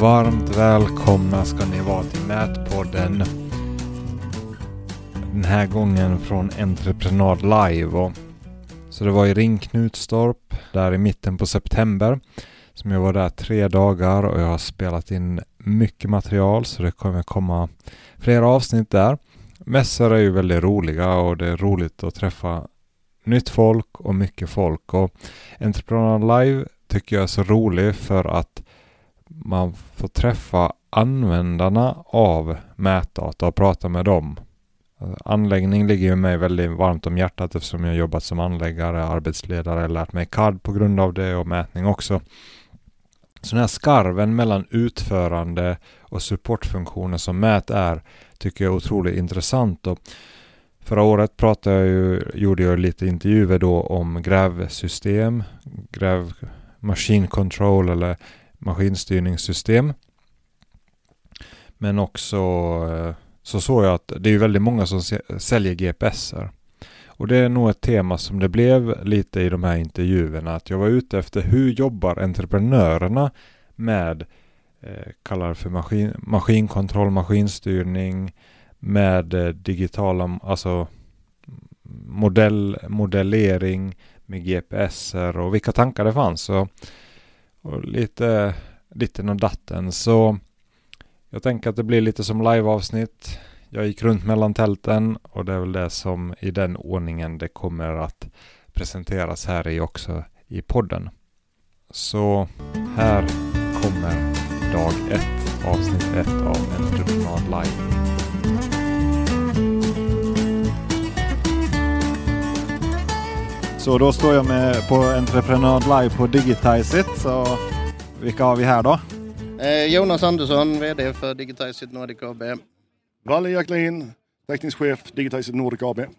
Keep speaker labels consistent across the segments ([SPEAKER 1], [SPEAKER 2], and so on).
[SPEAKER 1] Varmt välkomna ska ni vara till Mätpodden. Den här gången från Entreprenad Live. Och så det var i Ringknutstorp där i mitten på september. Som jag var där tre dagar och jag har spelat in mycket material så det kommer komma flera avsnitt där. Mässor är ju väldigt roliga och det är roligt att träffa nytt folk och mycket folk. Och Entreprenad Live tycker jag är så rolig för att man får träffa användarna av mätdata och prata med dem. Anläggning ligger ju mig väldigt varmt om hjärtat eftersom jag jobbat som anläggare, arbetsledare, lärt mig CAD på grund av det och mätning också. Så den här skarven mellan utförande och supportfunktioner som mät är tycker jag är otroligt intressant. Och förra året pratade jag ju, gjorde jag lite intervjuer då om grävsystem, gräv machine control eller maskinstyrningssystem. Men också eh, så såg jag att det är väldigt många som säljer GPSer. Och det är nog ett tema som det blev lite i de här intervjuerna. Att jag var ute efter hur jobbar entreprenörerna med eh, kallar det för maskin, maskinkontroll, maskinstyrning med eh, digitala, alltså modell, modellering med GPSer och vilka tankar det fanns. Så, och lite ditten och datten. Så jag tänker att det blir lite som liveavsnitt. Jag gick runt mellan tälten och det är väl det som i den ordningen det kommer att presenteras här i också i podden. Så här kommer dag ett, avsnitt ett av Entreprenad Live. Så då står jag med på Entreprenad Live på Digitizeit. Så vilka har vi här då?
[SPEAKER 2] Eh, Jonas Andersson, VD för Digitizeit Nordic AB.
[SPEAKER 3] Valle Jacklin, teknisk chef Digitizeit Nordic AB. Okej,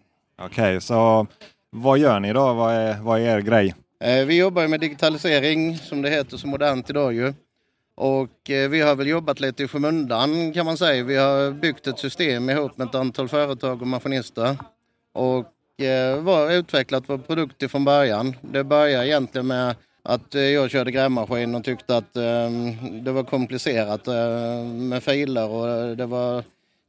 [SPEAKER 1] okay, så vad gör ni då? Vad är, vad är er grej?
[SPEAKER 2] Eh, vi jobbar med digitalisering som det heter så modernt idag ju. Och eh, vi har väl jobbat lite i skymundan kan man säga. Vi har byggt ett system ihop med ett antal företag och maskinister. Och Eh, var utvecklat vår produkt från början. Det började egentligen med att eh, jag körde grävmaskin och tyckte att ehm, det var komplicerat eh, med filer och det var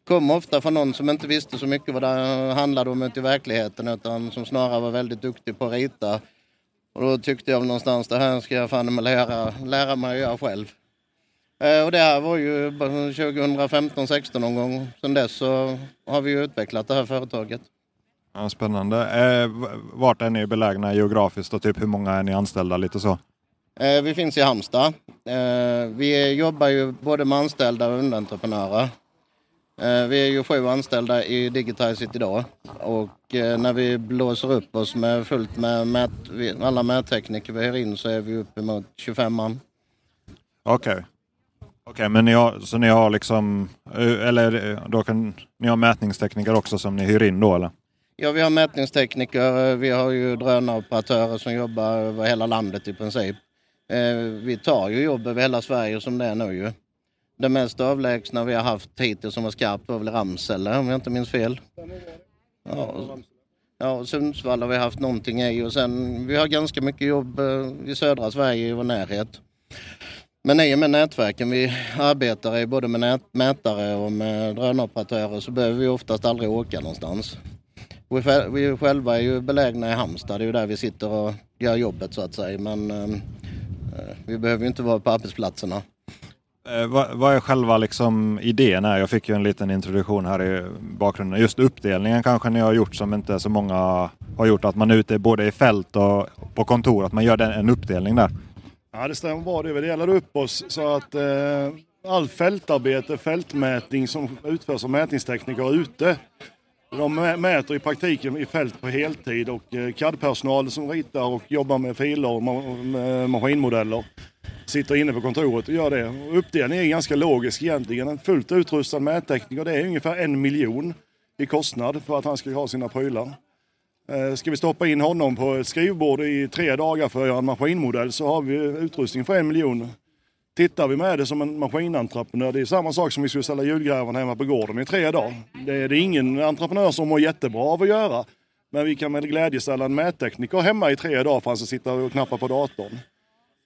[SPEAKER 2] kom ofta från någon som inte visste så mycket vad det handlade om ute i verkligheten utan som snarare var väldigt duktig på att rita. Och då tyckte jag någonstans det här ska jag fan lära, lära mig att göra själv. Och det här var ju 2015-16 någon gång. Sedan dess så har vi utvecklat det här företaget.
[SPEAKER 1] Ja, spännande. Eh, vart är ni belägna geografiskt och typ hur många är ni anställda lite så?
[SPEAKER 2] Eh, vi finns i Halmstad. Eh, vi jobbar ju både med anställda och underentreprenörer. Eh, vi är ju sju anställda i Digitizeit idag och eh, när vi blåser upp oss med fullt med mät, alla mättekniker vi har in så är vi uppemot 25 man.
[SPEAKER 1] Okej. Okay. Okej, men ni har, så ni har liksom, eh, eller då kan ni ha mätningstekniker också som ni hyr in då eller?
[SPEAKER 2] Ja, vi har mätningstekniker, eh, vi har ju drönaroperatörer som jobbar över hela landet i princip. Eh, vi tar ju jobb över hela Sverige som det är nu ju. Det mest avlägsna vi har haft hittills som var skarpt var väl Ramsele om jag inte minns fel. Ja, ja Sundsvall har vi haft någonting i och sen vi har ganska mycket jobb eh, i södra Sverige i vår närhet. Men i och med nätverken vi arbetar i både med nät, mätare och med drönaroperatörer, så behöver vi oftast aldrig åka någonstans. Vi, själva är ju belägna i Halmstad, det är ju där vi sitter och gör jobbet så att säga. Men eh, eh vi behöver ju inte vara på arbetsplatserna.
[SPEAKER 1] Eh, vad, vad, är själva liksom idén? Här? Jag fick ju en liten introduktion här i bakgrunden. Just uppdelningen kanske ni har gjort som inte så många har gjort. Att man är ute både i fält och på kontor, att man gör en uppdelning där.
[SPEAKER 3] Ja det stämmer bra. Vi delar upp oss så att eh, all fältarbete, fältmätning som utförs av mätningstekniker ute. De mäter i praktiken i fält på heltid och eh, CAD-personal som ritar och jobbar med filer och maskinmodeller sitter inne på kontoret och gör det. Uppdelningen är ganska logisk egentligen. En fullt utrustad mättekniker det är ungefär en miljon i kostnad för att han ska ha sina prylar. Eh, ska vi stoppa in honom på ett skrivbord i tre dagar för att göra en maskinmodell så har vi utrustning för en miljon. Tittar vi med det som en maskinentreprenör, det är samma sak som vi skulle ställa julgrävan hemma på gården i tre dagar. Det är, det ingen entreprenör som mår jättebra av att göra. Men vi kan med glädje ställa en mättekniker hemma i tre dagar för att han ska sitta och knappa på datorn.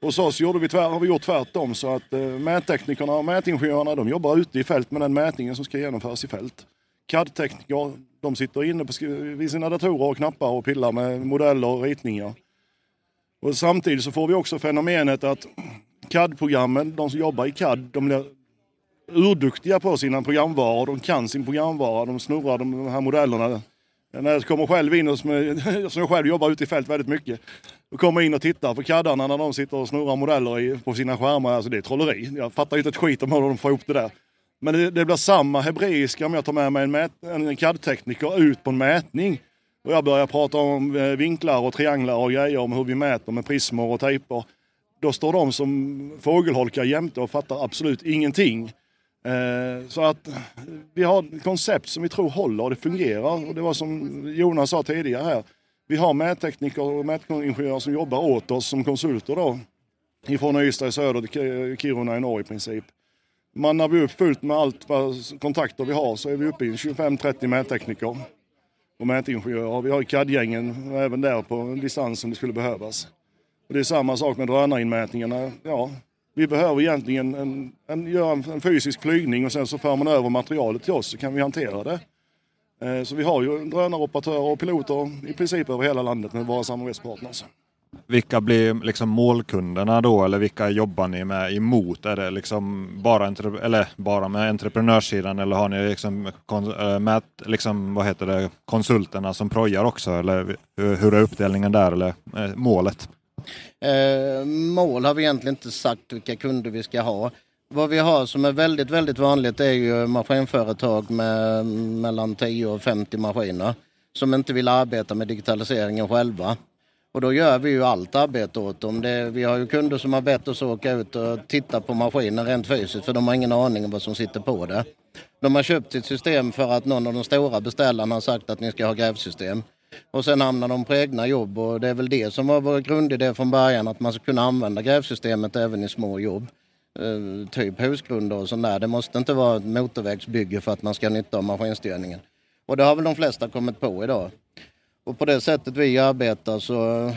[SPEAKER 3] Hos oss gjorde vi tvär, har vi gjort tvärtom så att eh, mätteknikerna och mätingenjörerna de jobbar ute i fält med den mätningen som ska genomföras i fält. CAD-tekniker de sitter inne på, vid sina datorer och knappar och pillar med modeller och ritningar. Och samtidigt så får vi också fenomenet att CAD-programmen, de som jobbar i CAD, de blir urduktiga på sina programvaror. De kan sin programvara, de snurrar de här modellerna. När jag kommer själv in, och som jag själv jobbar ute i fält väldigt mycket, och kommer in och tittar på CADarna när de sitter och snurrar modeller på sina skärmar. Alltså det är trolleri. Jag fattar inte ett skit om hur de får ihop det där. Men det, det blir samma hebreiska om jag tar med mig en, mät, en CAD-tekniker ut på en mätning. Och jag börjar prata om eh, vinklar och trianglar och grejer om hur vi mäter med prismor och tejper. Då står de som fågelholkar jämte och fattar absolut ingenting. Eh, så att vi har ett koncept som vi tror håller och det fungerar. Och det var som Jonas sa tidigare här. Vi har mättekniker och mätingenjörer som jobbar åt oss som konsulter då. Ifrån Ystad i söder till Kiruna i norr i princip. Mannar vi upp fullt med allt vad kontakter vi har så är vi uppe i 25-30 mättekniker och mätingenjörer. Vi har CAD-gängen även där på distans om det skulle behövas. Och det är samma sak med drönarinmätningarna. Ja, vi behöver egentligen en, en, göra en, en, fysisk flygning och sen så för man över materialet till oss så kan vi hantera det. Eh, så vi har ju drönaroperatörer och piloter i princip över hela landet med våra samarbetspartners.
[SPEAKER 1] Vilka blir liksom målkunderna då eller vilka jobbar ni med emot? Är det liksom bara, eller bara med entreprenörssidan eller har ni liksom, äh, liksom vad heter det, konsulterna som projar också? Eller hur är uppdelningen där eller eh, målet?
[SPEAKER 2] Eh, mål har vi egentligen inte sagt vilka kunder vi ska ha. Vad vi har som är väldigt, väldigt vanligt är ju maskinföretag med mellan 10 och 50 maskiner som inte vill arbeta med digitaliseringen själva. Och då gör vi ju allt arbete åt dem. Det, vi har ju kunder som har bett oss åka ut och titta på maskinen rent fysiskt för de har ingen aning om vad som sitter på det. De har köpt sitt system för att någon av de stora beställarna har sagt att ni ska ha grävsystem. Och sen hamnar de på egna jobb och det är väl det som var vår grundidé från början att man ska kunna använda grävsystemet även i små jobb. Uh, typ husgrunder och sånt där. Det måste inte vara ett motorvägsbygge för att man ska ha nytta av maskinstyrningen. Och det har väl de flesta kommit på idag. Och på det sättet vi arbetar så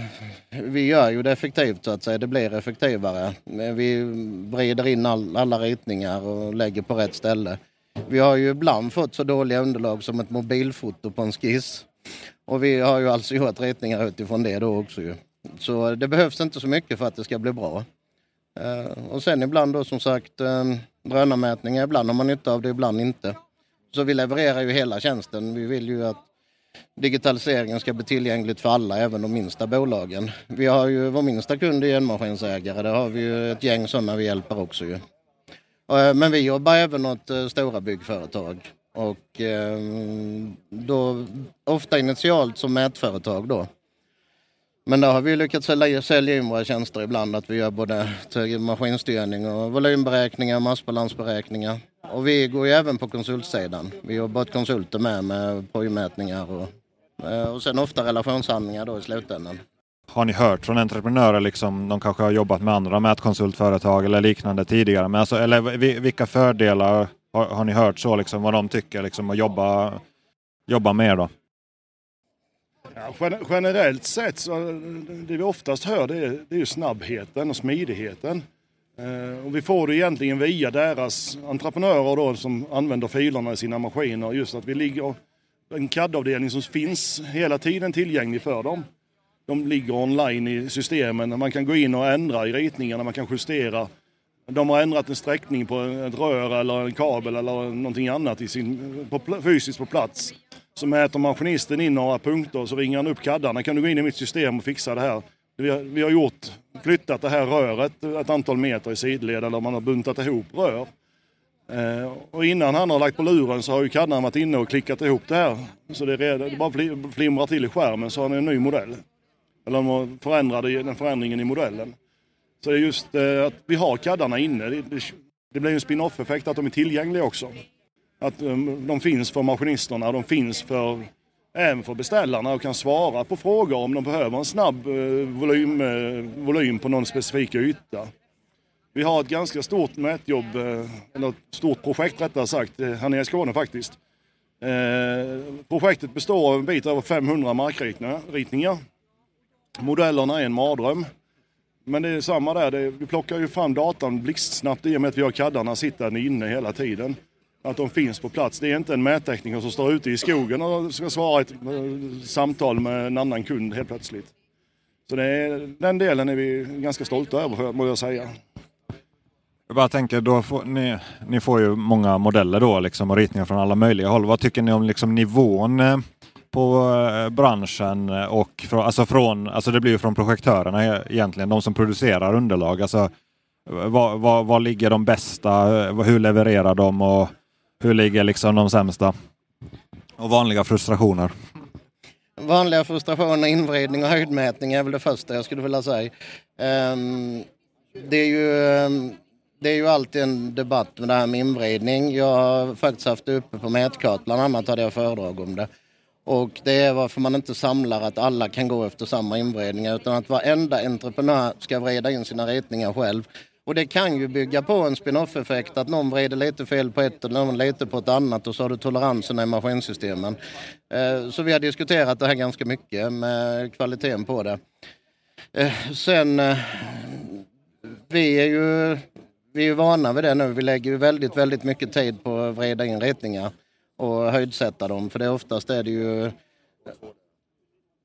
[SPEAKER 2] vi gör ju det effektivt så att säga. Det blir effektivare. Vi vrider in all, alla ritningar och lägger på rätt ställe. Vi har ju ibland fått så dåliga underlag som ett mobilfoto på en skiss. Och vi har ju alltså gjort ritningar utifrån det då också ju. Så det behövs inte så mycket för att det ska bli bra. Eh, och sen ibland då som sagt uh, drönarmätningar. Ibland har man nytta av det, ibland inte. Så vi levererar ju hela tjänsten. Vi vill ju att digitaliseringen ska bli tillgängligt för alla, även de minsta bolagen. Vi har ju vår minsta kund är enmaskinsägare. Där har vi ju ett gäng sådana vi hjälper också ju. Eh, men vi jobbar även åt stora byggföretag. Och eh, då, ofta initialt som mätföretag då. Men där har vi lyckats sälja, sälja in våra tjänster ibland. Att vi gör både maskinstyrning och volymberäkningar, massbalansberäkningar. Och vi går ju även på konsultsidan. Vi jobbar åt konsulter med, med projmätningar och, eh, och sen ofta relationshandlingar då i slutändan.
[SPEAKER 1] Har ni hört från entreprenörer, liksom, de kanske har jobbat med andra mätkonsultföretag eller liknande tidigare, men alltså, eller vilka fördelar har, har ni hört så liksom vad de tycker liksom att jobba, jobba med då?
[SPEAKER 3] Ja, generellt sett så det vi oftast hör det är, det är snabbheten och smidigheten. Eh, och vi får det egentligen via deras entreprenörer då som använder filerna i sina maskiner. Just att vi ligger en CAD-avdelning som finns hela tiden tillgänglig för dem. De ligger online i systemen. Man kan gå in och ändra i ritningarna, man kan justera de har ändrat en sträckning på ett rör eller en kabel eller någonting annat i sin, på, fysiskt på plats. Så mäter maskinisten in några punkter och så ringer han upp kaddarna. Kan du gå in i mitt system och fixa det här? Vi har, vi har gjort, flyttat det här röret ett antal meter i sidled eller man har buntat ihop rör. Eh, och innan han har lagt på luren så har ju kaddaren varit inne och klickat ihop det här. Så det, är, det bara flimrar till i skärmen så har ni en ny modell. Eller de förändrade den förändringen i modellen. Så det är just eh, att vi har kaddarna inne. Det, det, det blir en spin-off-effekt att de är tillgängliga också. Att um, de finns för maskinisterna, de finns för, även för beställarna och kan svara på frågor om de behöver en snabb eh, volym, eh, volym på någon specifik yta. Vi har ett ganska stort mätjobb, eh, eller ett stort projekt rättare sagt, eh, här nere i Skåne faktiskt. Eh, projektet består av en bit över 500 markritningar. Modellerna är en mardröm. Men det är samma där, det, vi plockar ju fram datan blixtsnabbt i och med att vi har kaddarna sittande inne hela tiden. Att de finns på plats. Det är inte en mättekniker som står ute i skogen och ska svara ett eh, samtal med en annan kund helt plötsligt. Så det är, den delen är vi ganska stolta över, må jag säga.
[SPEAKER 1] Jag bara tänker, då får, ni, ni får ju många modeller då liksom och ritningar från alla möjliga håll. Vad tycker ni om liksom nivån eh, på eh, branschen och från, alltså från, alltså det blir ju från projektörerna e-, egentligen, de som producerar underlag. Alltså, var, var, var ligger de bästa? Eh, hur levererar de och hur ligger liksom de sämsta? Och vanliga frustrationer?
[SPEAKER 2] Vanliga frustrationer, invridning och höjdmätning är väl det första jag skulle vilja säga. Um, det är ju um, det är ju alltid en debatt med det här med invridning. Jag har faktiskt haft det uppe på Mätkart, bland annat hade jag föredrag om det. Och det är varför man inte samlar att alla kan gå efter samma invredningar utan att varenda entreprenör ska vrida in sina ritningar själv. Och det kan ju bygga på en spin-off-effekt att någon vrider lite fel på ett och någon lite på ett annat och så har du toleranserna i maskinsystemen. Eh, så vi har diskuterat det här ganska mycket med kvaliteten på det. Eh, sen, eh, vi är ju vi är vana vid det nu. Vi lägger ju väldigt, väldigt mycket tid på att vrida in ritningar och höjdsätta dem. För det är oftast är det ju...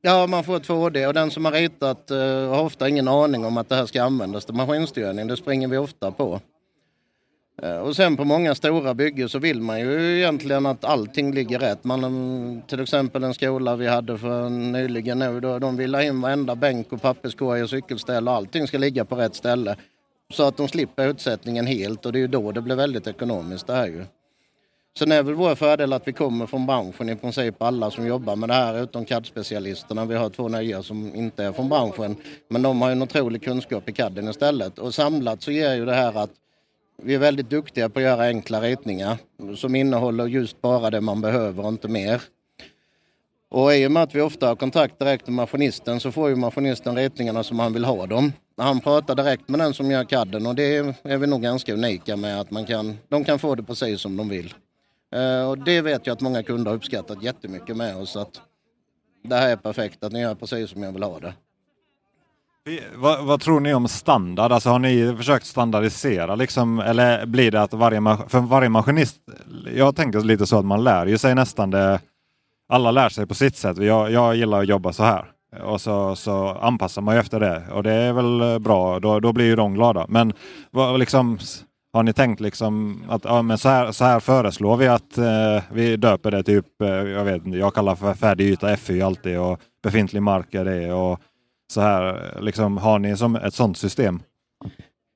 [SPEAKER 2] Ja, man får 2D och den som har ritat uh, har ofta ingen aning om att det här ska användas till maskinstyrning. Det springer vi ofta på. Uh, och sen på många stora byggen så vill man ju egentligen att allting ligger rätt. Man, eh, till exempel en skola vi hade för nyligen nu, då, de vill ha in varenda bänk och papperskorg och cykelställ och allting ska ligga på rätt ställe. Så att de slipper utsättningen helt och det är ju då det blir väldigt ekonomiskt det här ju. Sen är väl vår fördel att vi kommer från branschen i princip alla som jobbar med det här utom CAD-specialisterna. Vi har två nya som inte är från branschen. Men de har en otrolig kunskap i CADen istället. Och samlat så ger ju det här att vi är väldigt duktiga på att göra enkla ritningar som innehåller just bara det man behöver och inte mer. Och i och med att vi ofta har kontakt direkt med maskinisten så får ju maskinisten ritningarna som han vill ha dem. Han pratar direkt med den som gör kadden och det är vi nog ganska unika med att man kan, de kan få det precis som de vill. Eh, och det vet jag att många kunder har uppskattat jättemycket med oss att det här är perfekt, att ni gör precis som jag vill ha det.
[SPEAKER 1] Vad, vad, tror ni om standard? Alltså har ni försökt standardisera liksom, eller blir det att varje, för varje maskinist, jag tänker lite så att man lär ju sig nästan det alla lär sig på sitt sätt. Jag, jag gillar att jobba så här. Och så, så anpassar man ju efter det. Och det är väl bra, då, då blir ju de glada. Men vad, liksom, har ni tänkt liksom att ja, men så, här, så här föreslår vi att eh, vi döper det typ, eh, jag vet inte, jag kallar för färdig yta FY alltid och befintlig mark är det. Och så här, liksom, har ni som ett sådant system?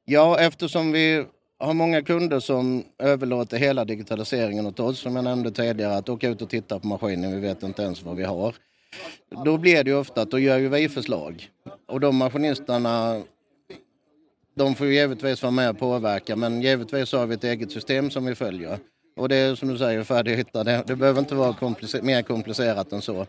[SPEAKER 2] Ja, eftersom vi har många kunder som överlåter hela digitaliseringen åt oss, som jag nämnde tidigare, att åka ut och titta på maskinen, vi vet inte ens vad vi har. Då blir det ju ofta att då gör ju vi förslag. Och de maskinisterna, de får ju givetvis vara med och påverka, men givetvis har vi ett eget system som vi följer. Och det är som du säger, färdighytta, det, det behöver inte vara komplicer mer komplicerat än så.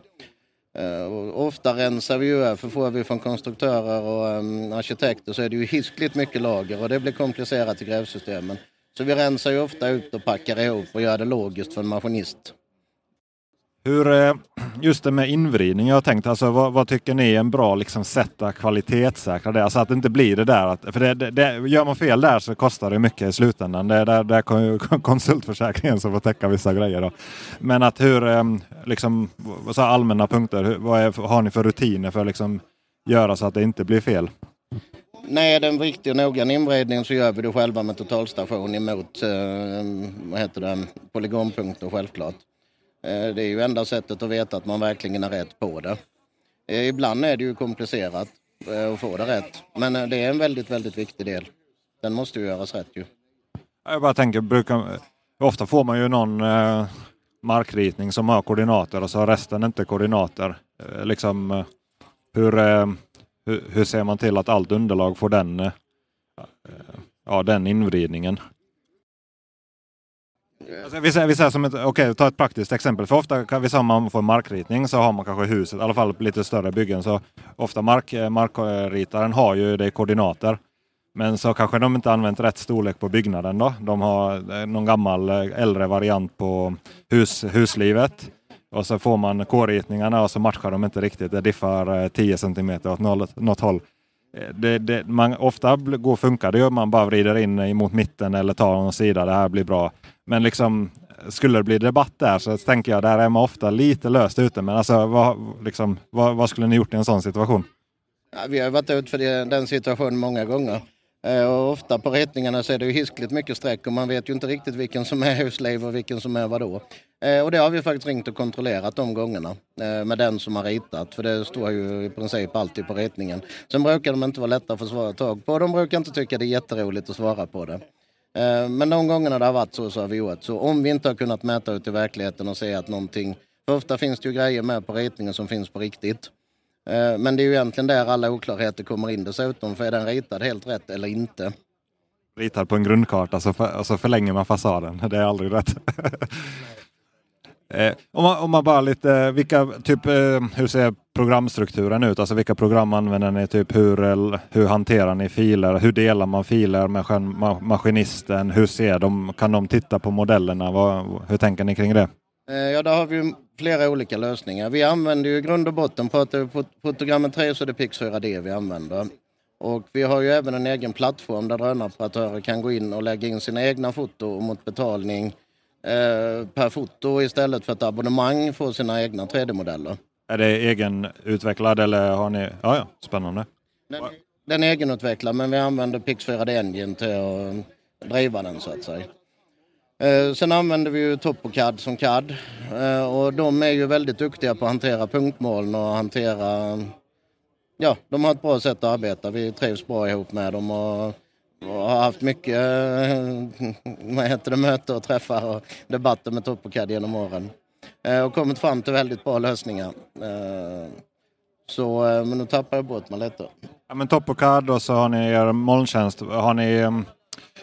[SPEAKER 2] Uh, och ofta rensar vi ju, för får vi från konstruktörer och um, arkitekter så är det ju hiskligt mycket lager och det blir komplicerat i grävsystemen. Så vi rensar ju ofta ut och packar ihop och gör det logiskt för en maskinist.
[SPEAKER 1] Hur, eh, just det med invridning, jag har tänkt, alltså, vad, vad, tycker ni är en bra liksom, sätt att kvalitetssäkra det? Alltså att det inte blir det där, att, för det, det, det, gör man fel där så kostar det mycket i slutändan. Det är där, där konsultförsäkringen som får täcka vissa grejer. Då. Men att hur, eh, liksom, så allmänna punkter, hur, vad är, har ni för rutiner för att liksom, göra så att det inte blir fel?
[SPEAKER 2] Nej, den riktiga noggranna riktig och så gör vi det själva med totalstation emot eh, vad heter det, polygonpunkter självklart. Eh, det är ju enda sättet att veta att man verkligen är rätt på det. Eh, ibland är det ju komplicerat eh, att få det rätt. Men det är en väldigt, väldigt viktig del. Den måste ju göras rätt ju.
[SPEAKER 1] Jag bara tänker, brukar, ofta får man ju någon markritning som har koordinater och så har resten inte koordinater. Liksom, hur, hur, hur, ser man till att allt underlag får den, ja, den invridningen? Alltså, vi, säger, vi säger som ett, okay, ta ett praktiskt exempel. För ofta kan vi säga man får markritning så har man kanske huset, i alla fall lite större byggen, så ofta mark, eh, markritaren har ju det i koordinater. Men så kanske de inte använt rätt storlek på byggnaden då. De har eh, någon gammal eh, äldre variant på hus, huslivet. Och så får man K-ritningarna och så matchar de inte riktigt. Det diffar 10 cm åt något, något håll. det, det, man, ofta går funkar det ju man bara vrider in mot mitten eller tar någon sida. Det här blir bra. Men liksom skulle det bli debatt där så tänker jag där är man ofta lite löst ute. Men alltså vad, liksom, vad, vad skulle ni gjort i en sån situation?
[SPEAKER 2] Ja, vi har varit ute för den situationen många gånger. Eh, och ofta på ritningarna så är det ju hiskligt mycket streck och man vet ju inte riktigt vilken som är husliv och vilken som är vadå. Eh, och det har vi faktiskt ringt och kontrollerat de gångerna eh, med den som har ritat. För det står ju i princip alltid på ritningen. Sen brukar de inte vara lätta att få svara tag på. De brukar inte tycka det är jätteroligt att svara på det. Eh, men de gångerna det har varit så, så har vi gjort så. Om vi inte har kunnat mäta ut i verkligheten och se att någonting... För ofta finns det ju grejer med på ritningen som finns på riktigt. Eh, men det är ju egentligen där alla oklarheter kommer in dessutom. För är den ritad helt rätt eller inte?
[SPEAKER 1] Ritad på en grundkarta så, för, så förlänger man fasaden. Det är aldrig rätt. Eh, om, man, om man bara lite, vilka, typ, hur ser programstrukturen ut? Alltså vilka program använder ni? Typ hur, hur hanterar ni filer? Hur delar man filer med maskinisten? Hur ser de? Kan de titta på modellerna? Vad, hur tänker ni kring det?
[SPEAKER 2] Eh, ja, där har vi flera olika lösningar. Vi använder ju i grund och botten, pratar vi fotogrammetri fotogrammet 3 så är det Pix 4D vi använder. Och vi har ju även en egen plattform där drönaroperatörer kan gå in och lägga in sina egna foto mot betalning eh, per foto istället för ett abonnemang få sina egna 3D-modeller.
[SPEAKER 1] Är det egenutvecklad eller har ni... Ja, ja, spännande.
[SPEAKER 2] Den, den är egenutvecklad men vi använder Pix 4D Engine till att driva den så att säga. Eh, sen använder vi ju TopoCAD som CAD eh, och de är ju väldigt duktiga på att hantera punktmoln och hantera... Ja, de har ett bra sätt att arbeta. Vi trivs bra ihop med dem och, har haft mycket eh, vad heter det, Möte och träffar och debatter med TopoCAD genom åren. Eh, och kommit fram till väldigt bra lösningar. Eh, så, eh, men nu tappar jag bort mig lite.
[SPEAKER 1] Ja, men topp och så har ni er molntjänst. Har ni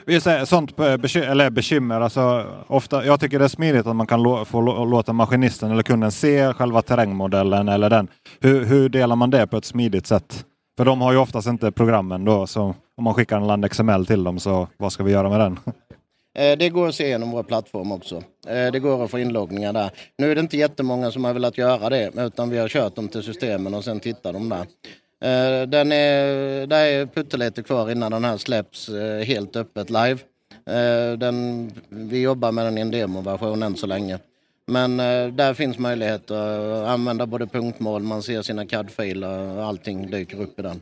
[SPEAKER 1] vi sånt bekymmer, eller bekymmer, alltså, ofta, jag tycker det är smidigt att man kan få låta maskinisten eller kunden se själva terrängmodellen eller den. Hur, hur, delar man det på ett smidigt sätt? För de har ju oftast inte programmen då, så om man skickar en land XML till dem så vad ska vi göra med den?
[SPEAKER 2] Eh, det går att se genom vår plattform också. Eh, det går att få inloggningar där. Nu är det inte jättemånga som har velat göra det utan vi har kört dem till systemen och sen tittar de där. Eh, den är, det är pyttelite kvar innan den här släpps helt öppet live. Den, vi jobbar med den i en demoversion än så länge. Men där finns möjlighet att använda både punktmål, man ser sina CAD-filer och allting dyker upp i den.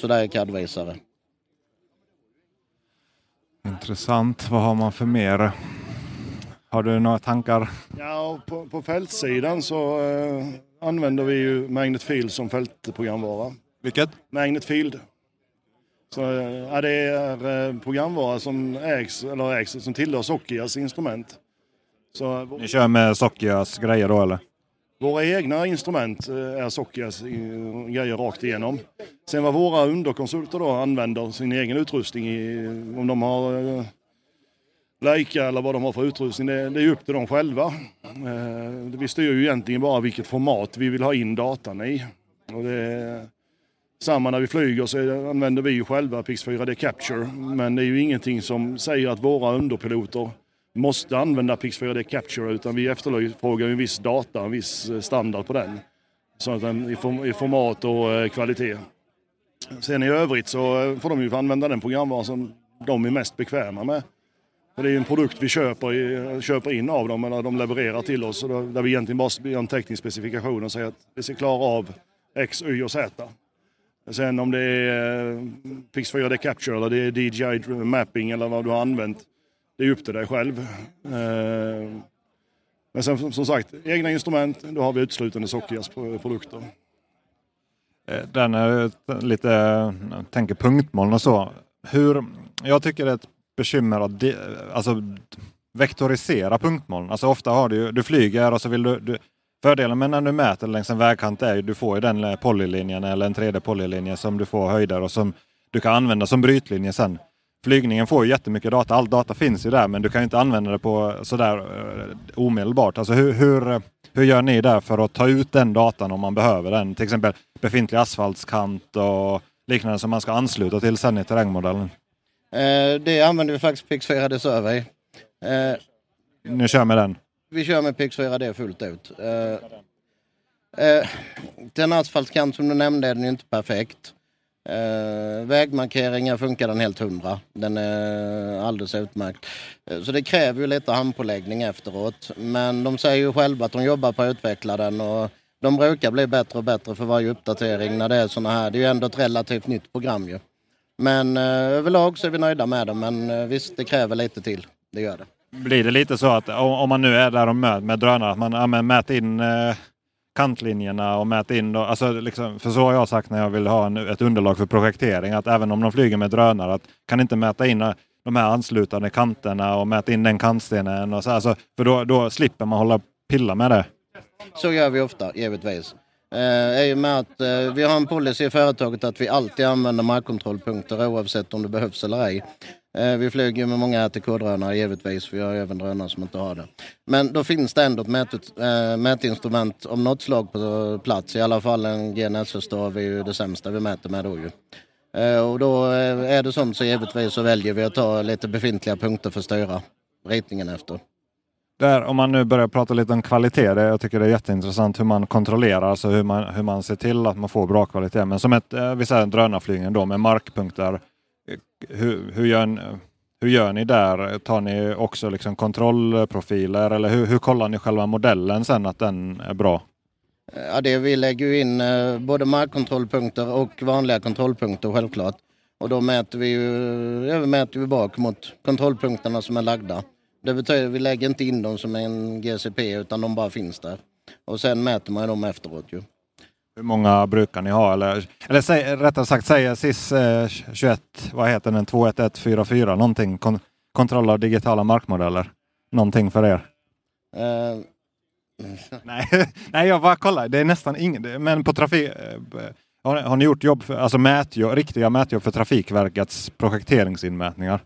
[SPEAKER 2] Så där är CAD-visare.
[SPEAKER 1] Intressant. Vad har man för mer? Har du några tankar?
[SPEAKER 3] Ja, på, på fältsidan så eh, använder vi ju Magnet Field som fältprogramvara.
[SPEAKER 1] Vilket?
[SPEAKER 3] Magnet Field. Så, eh, ja, det är eh, programvara som ägs, eller ägs, som tillhör Sokias instrument.
[SPEAKER 1] Så, Ni kör med Sokias grejer då eller?
[SPEAKER 3] Våra egna instrument eh, är Sokias eh, grejer rakt igenom. Sen vad våra underkonsulter då använder sin egen utrustning i, om de har eh, Leica eller vad de har för utrustning, det, det är upp till dem själva. Vi styr ju egentligen bara vilket format vi vill ha in datan i. Och det är samma när vi flyger så använder vi ju själva Pix 4D Capture. Men det är ju ingenting som säger att våra underpiloter måste använda Pix 4D Capture utan vi efterfrågar en viss data, en viss eh, standard på den. Så att den i format och eh, kvalitet. Sen i övrigt så eh, får de ju använda den programvara som de är mest bekväma med. Det är en produkt vi köper, köper in av dem, eller de levererar till oss. Där vi egentligen bara gör en teknisk specifikation och säger att vi ska klara av X, Y och Z. Sen om det är Pix4D Capture eller det är DJI Mapping eller vad du har använt, det är upp till dig själv. Eh, men sen som sagt, egna instrument, då har vi uteslutande Sockias produkter.
[SPEAKER 1] Eh, den är lite, jag tänker punktmoln och så. Hur, jag tycker det är ett bekymmer att de, alltså, vektorisera punktmoln. Alltså ofta har du, du flyger och så vill du, du Fördelen med när du mäter längs en vägkant är att du får den polylinjen eller en 3D polylinje som du får höjder och som du kan använda som brytlinje sen. Flygningen får ju jättemycket data, all data finns ju där men du kan inte använda det på sådär uh, omedelbart. Alltså hur, hur, hur gör ni där för att ta ut den datan om man behöver den? Till exempel befintlig asfaltskant och liknande som man ska ansluta till sen i terrängmodellen.
[SPEAKER 2] Eh, det använder vi faktiskt Pix 4D Survey.
[SPEAKER 1] Eh, Ni kör med den?
[SPEAKER 2] Vi kör med Pix 4D fullt ut. Eh, den asfaltkant som du nämnde är den inte perfekt. Eh, vägmarkeringar funkar den helt hundra. Den är alldeles utmärkt. Eh, så det kräver ju lite handpåläggning efteråt. Men de säger ju själva att de jobbar på att utveckla den och de brukar bli bättre och bättre för varje uppdatering när det är såna här. Det är ju ändå ett relativt nytt program ju. Men eh, överlag så är vi nöjda med det. Men eh, visst, det kräver lite till. Det gör det.
[SPEAKER 1] Blir det lite så att om man nu är där och möter med drönare, att man ja, mäter in eh, kantlinjerna och mät in, Och, alltså liksom, för så har jag sagt när jag vill ha en, ett underlag för projektering, att även om de flyger med drönare, att kan inte mäta in de här anslutande kanterna och mäta in den kantstenen. Och så, alltså, för då, då slipper man hålla pilla med det.
[SPEAKER 2] Så gör vi ofta, givetvis. Eh, I och med att eh, vi har en policy i företaget att vi alltid använder markkontrollpunkter oavsett om det behövs eller ej. Eh, vi flyger med många ATK-drönare givetvis, vi har även drönare som inte har det. Men då finns det ändå ett mät, äh, eh, mätinstrument om något slag på plats. I alla fall en GNSS-stav är ju det sämsta vi mäter med då ju. Äh, och då är det sånt så givetvis så väljer vi att ta lite befintliga punkter för att styra ritningen efter.
[SPEAKER 1] Där, om man nu börjar prata lite om kvalitet, det, jag tycker det är jätteintressant hur man kontrollerar, alltså hur man, hur man ser till att man får bra kvalitet. Men som ett, vi säger en drönarflygning då med markpunkter, hur, hur, gör, hur gör ni där? Tar ni också liksom kontrollprofiler eller hur, hur kollar ni själva modellen sen att den är bra?
[SPEAKER 2] Ja, det vi lägger in eh, både markkontrollpunkter och vanliga kontrollpunkter självklart. Och då mäter vi ju, ja, mäter vi bak mot kontrollpunkterna som är lagda. Det betyder att vi lägger inte in dem som en GCP utan de bara finns där. Och sen mäter man dem efteråt ju.
[SPEAKER 1] Hur många brukar ni ha? Eller, eller säg, rättare sagt säger SIS eh, 21, vad heter den, 21144 någonting? Kon, kontroll av digitala markmodeller. Någonting för er? Uh. nej, nej, jag bara kollar. Det är nästan ingen. Men på trafik... Eh, har, har ni gjort jobb för, alltså mätjobb, riktiga mätjobb för Trafikverkets projekteringsinmätningar?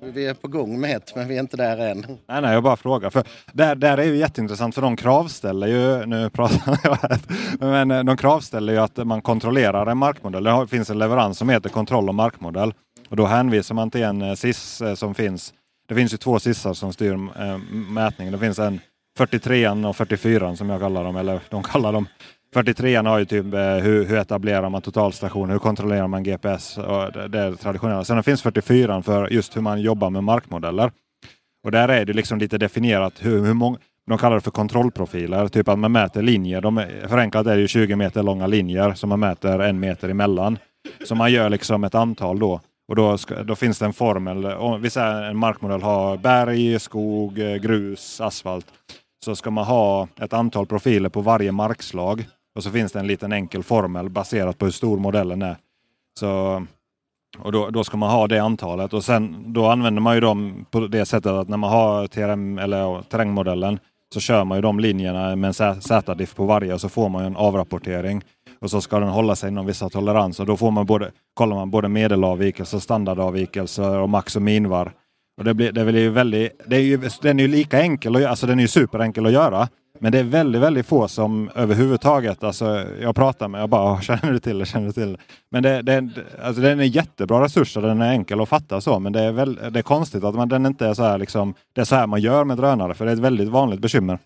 [SPEAKER 2] Vi är på gång med ett, men vi är inte där än.
[SPEAKER 1] Nej, nej, jag bara frågar. För där, där är ju jätteintressant, för de kravställer ju, nu pratar jag här, men eh, de kravställer ju att man kontrollerar en markmodell. Det finns en leverans som heter kontroll och markmodell. Och då hänvisar man till en eh, SIS eh, som finns. Det finns ju två SISar som styr mätningen. Det finns en 43 och 44 som jag kallar dem, eller de kallar dem 43an har ju typ eh, hur, hur etablerar man totalstation, hur kontrollerar man GPS och det, det är det traditionella. Sen finns 44an för just hur man jobbar med markmodeller. Och där är det liksom lite definierat hur, hur många de kallar det för kontrollprofiler, typ att man mäter linjer. De är, förenklat är det ju 20 meter långa linjer som man mäter en meter emellan. Så man gör liksom ett antal då. Och då, ska, då finns det en formel. Om vi säger en markmodell har berg, skog, eh, grus, asfalt. Så ska man ha ett antal profiler på varje markslag. Och så finns det en liten enkel formel baserat på hur stor modellen är. Så, och då, då ska man ha det antalet och sen då använder man ju dem på det sättet att när man har TRM eller terrängmodellen så kör man ju de linjerna med en Z-diff på varje och så får man en avrapportering. Och så ska den hålla sig inom vissa toleranser. Då får man både, kollar man både medelavvikelser, standardavvikelser och max och minvar. Och det, blir, det blir ju väldigt, det är ju, den är ju lika enkel, alltså den är ju superenkel att göra. Men det är väldigt, väldigt få som överhuvudtaget, alltså jag pratar med, jag bara känner du till det, känner du till det. Men det, det, alltså den är jättebra resurs och den är enkel att fatta så, men det är, väl, det är konstigt att man, den inte är så här liksom, det är så här man gör med drönare, för det är ett väldigt vanligt bekymmer.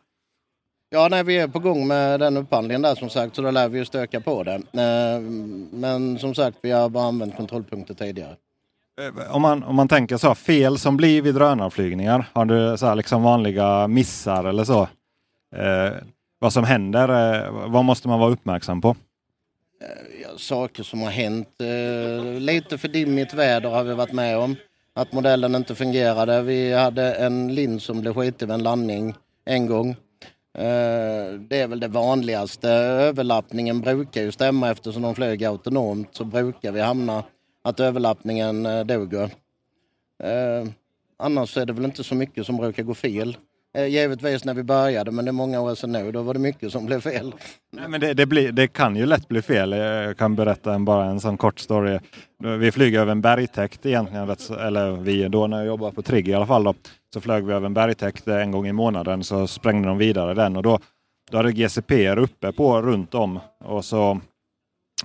[SPEAKER 2] Ja, nej, vi är på gång med den upphandlingen där som sagt, så då lär vi ju stöka på det. Eh, men som sagt, vi har bara använt kontrollpunkter tidigare.
[SPEAKER 1] Eh, om man, om man tänker så, fel som blir vid drönarflygningar, har du så här liksom vanliga missar eller så? Eh, vad som händer. Eh, vad måste man vara uppmärksam på?
[SPEAKER 2] Eh, ja, saker som har hänt. Eh, lite för dimmigt väder har vi varit med om. Att modellen inte fungerade. Vi hade en lins som blev skitig vid en landning en gång. Eh, det är väl det vanligaste. Överlappningen brukar ju stämma eftersom de flög autonomt så brukar vi hamna att överlappningen eh, duger. Annars är det väl inte så mycket som brukar gå fel. Eh, givetvis när vi började, men det är många år sedan nu. Då var det mycket som blev fel.
[SPEAKER 1] Nej, men det, det, blir, det kan ju lätt bli fel. Eh, jag kan berätta en, bara en sån kort story. Vi flyger över en bergtäkt egentligen, eller vi då när jag jobbade på Trigg i alla fall. Då, så flög vi över en bergtäkt eh, en gång i månaden så sprängde de vidare den och då, då hade GCP uppe på runt om. Och så,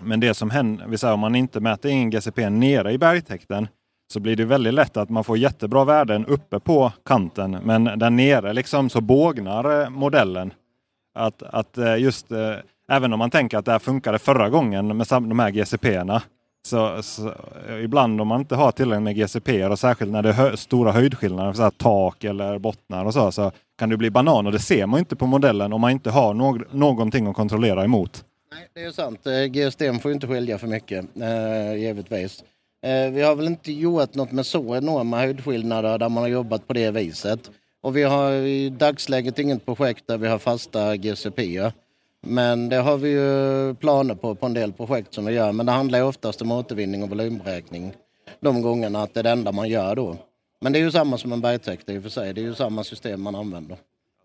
[SPEAKER 1] men det som händer, vi säger om man inte mäter in GCP nere i bergtäkten så blir det väldigt lätt att man får jättebra värden uppe på kanten men där nere liksom så bågnar eh, modellen. Att, att eh, just eh, även om man tänker att det här funkade förra gången med de här GCP-erna Så, så, ibland om man inte har tillräckligt med GCP och särskilt när det är hö stora höjdskillnader, så tak eller bottnar och så, så kan det bli banan och det ser man inte på modellen om man inte har no någonting att kontrollera emot.
[SPEAKER 2] Nej, det är sant. GSDM får inte skilja för mycket, eh, givetvis. Eh, vi har väl inte gjort något med så enorma höjdskillnader där man har jobbat på det viset. Och vi har i dagsläget inget projekt där vi har fasta GCP. Men det har vi ju planer på på en del projekt som vi gör. Men det handlar ju oftast om återvinning och volymberäkning. De gångerna att det är det enda man gör då. Men det är ju samma som en bergtäkt i och för sig. Det är ju samma system man använder.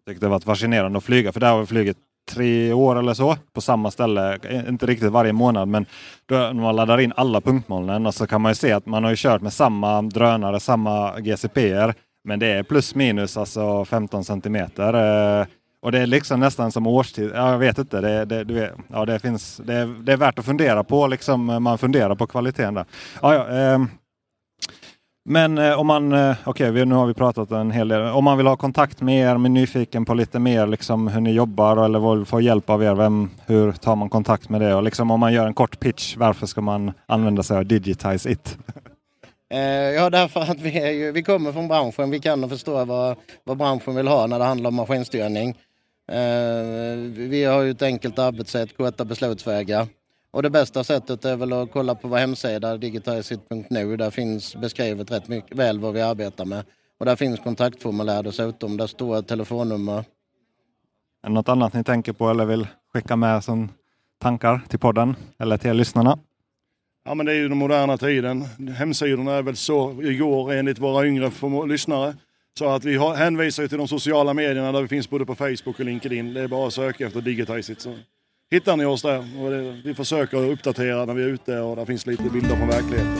[SPEAKER 1] Jag tyckte det var fascinerande att flyga för där har flyget tre år eller så på samma ställe. Inte riktigt varje månad men då, när man laddar in alla punktmolnen och så kan man ju se att man har ju kört med samma drönare, samma GCPer. Men det är plus minus alltså 15 centimeter. Eh, och det är liksom nästan som årstid. Ja, jag vet inte. Det, det, vet, ja, det, finns, det, är, det är värt att fundera på. Liksom, man funderar på kvaliteten där. Ja, ja, eh, men eh, om man, eh, okej okay, nu har vi pratat en hel del. Om man vill ha kontakt med er, med nyfiken på lite mer liksom, hur ni jobbar eller vill få hjälp av er, vem, hur tar man kontakt med det? Och liksom, om man gör en kort pitch, varför ska man använda sig av Digitize It?
[SPEAKER 2] Eh, ja, därför att vi, är ju, vi kommer från branschen. Vi kan och förstår vad, vad branschen vill ha när det handlar om maskinstyrning. Eh, vi har ju ett enkelt arbetssätt, korta beslutsvägar. Och det bästa sättet är väl att kolla på vår hemsida digitalisit.nu. Där finns beskrivet rätt mycket, väl vad vi arbetar med. Och där finns kontaktformulär dessutom. Där står telefonnummer.
[SPEAKER 1] Är det något annat ni tänker på eller vill skicka med som tankar till podden eller till lyssnarna?
[SPEAKER 3] Ja men det är ju den moderna tiden. Hemsidorna är väl så igår enligt våra yngre lyssnare. Så att vi hänvisar till de sociala medierna där vi finns både på Facebook och LinkedIn. Det är bara att söka efter Digitizeit hittar ni oss där. Och det, vi försöker uppdatera när vi är ute och där finns lite bilder från verkligheten.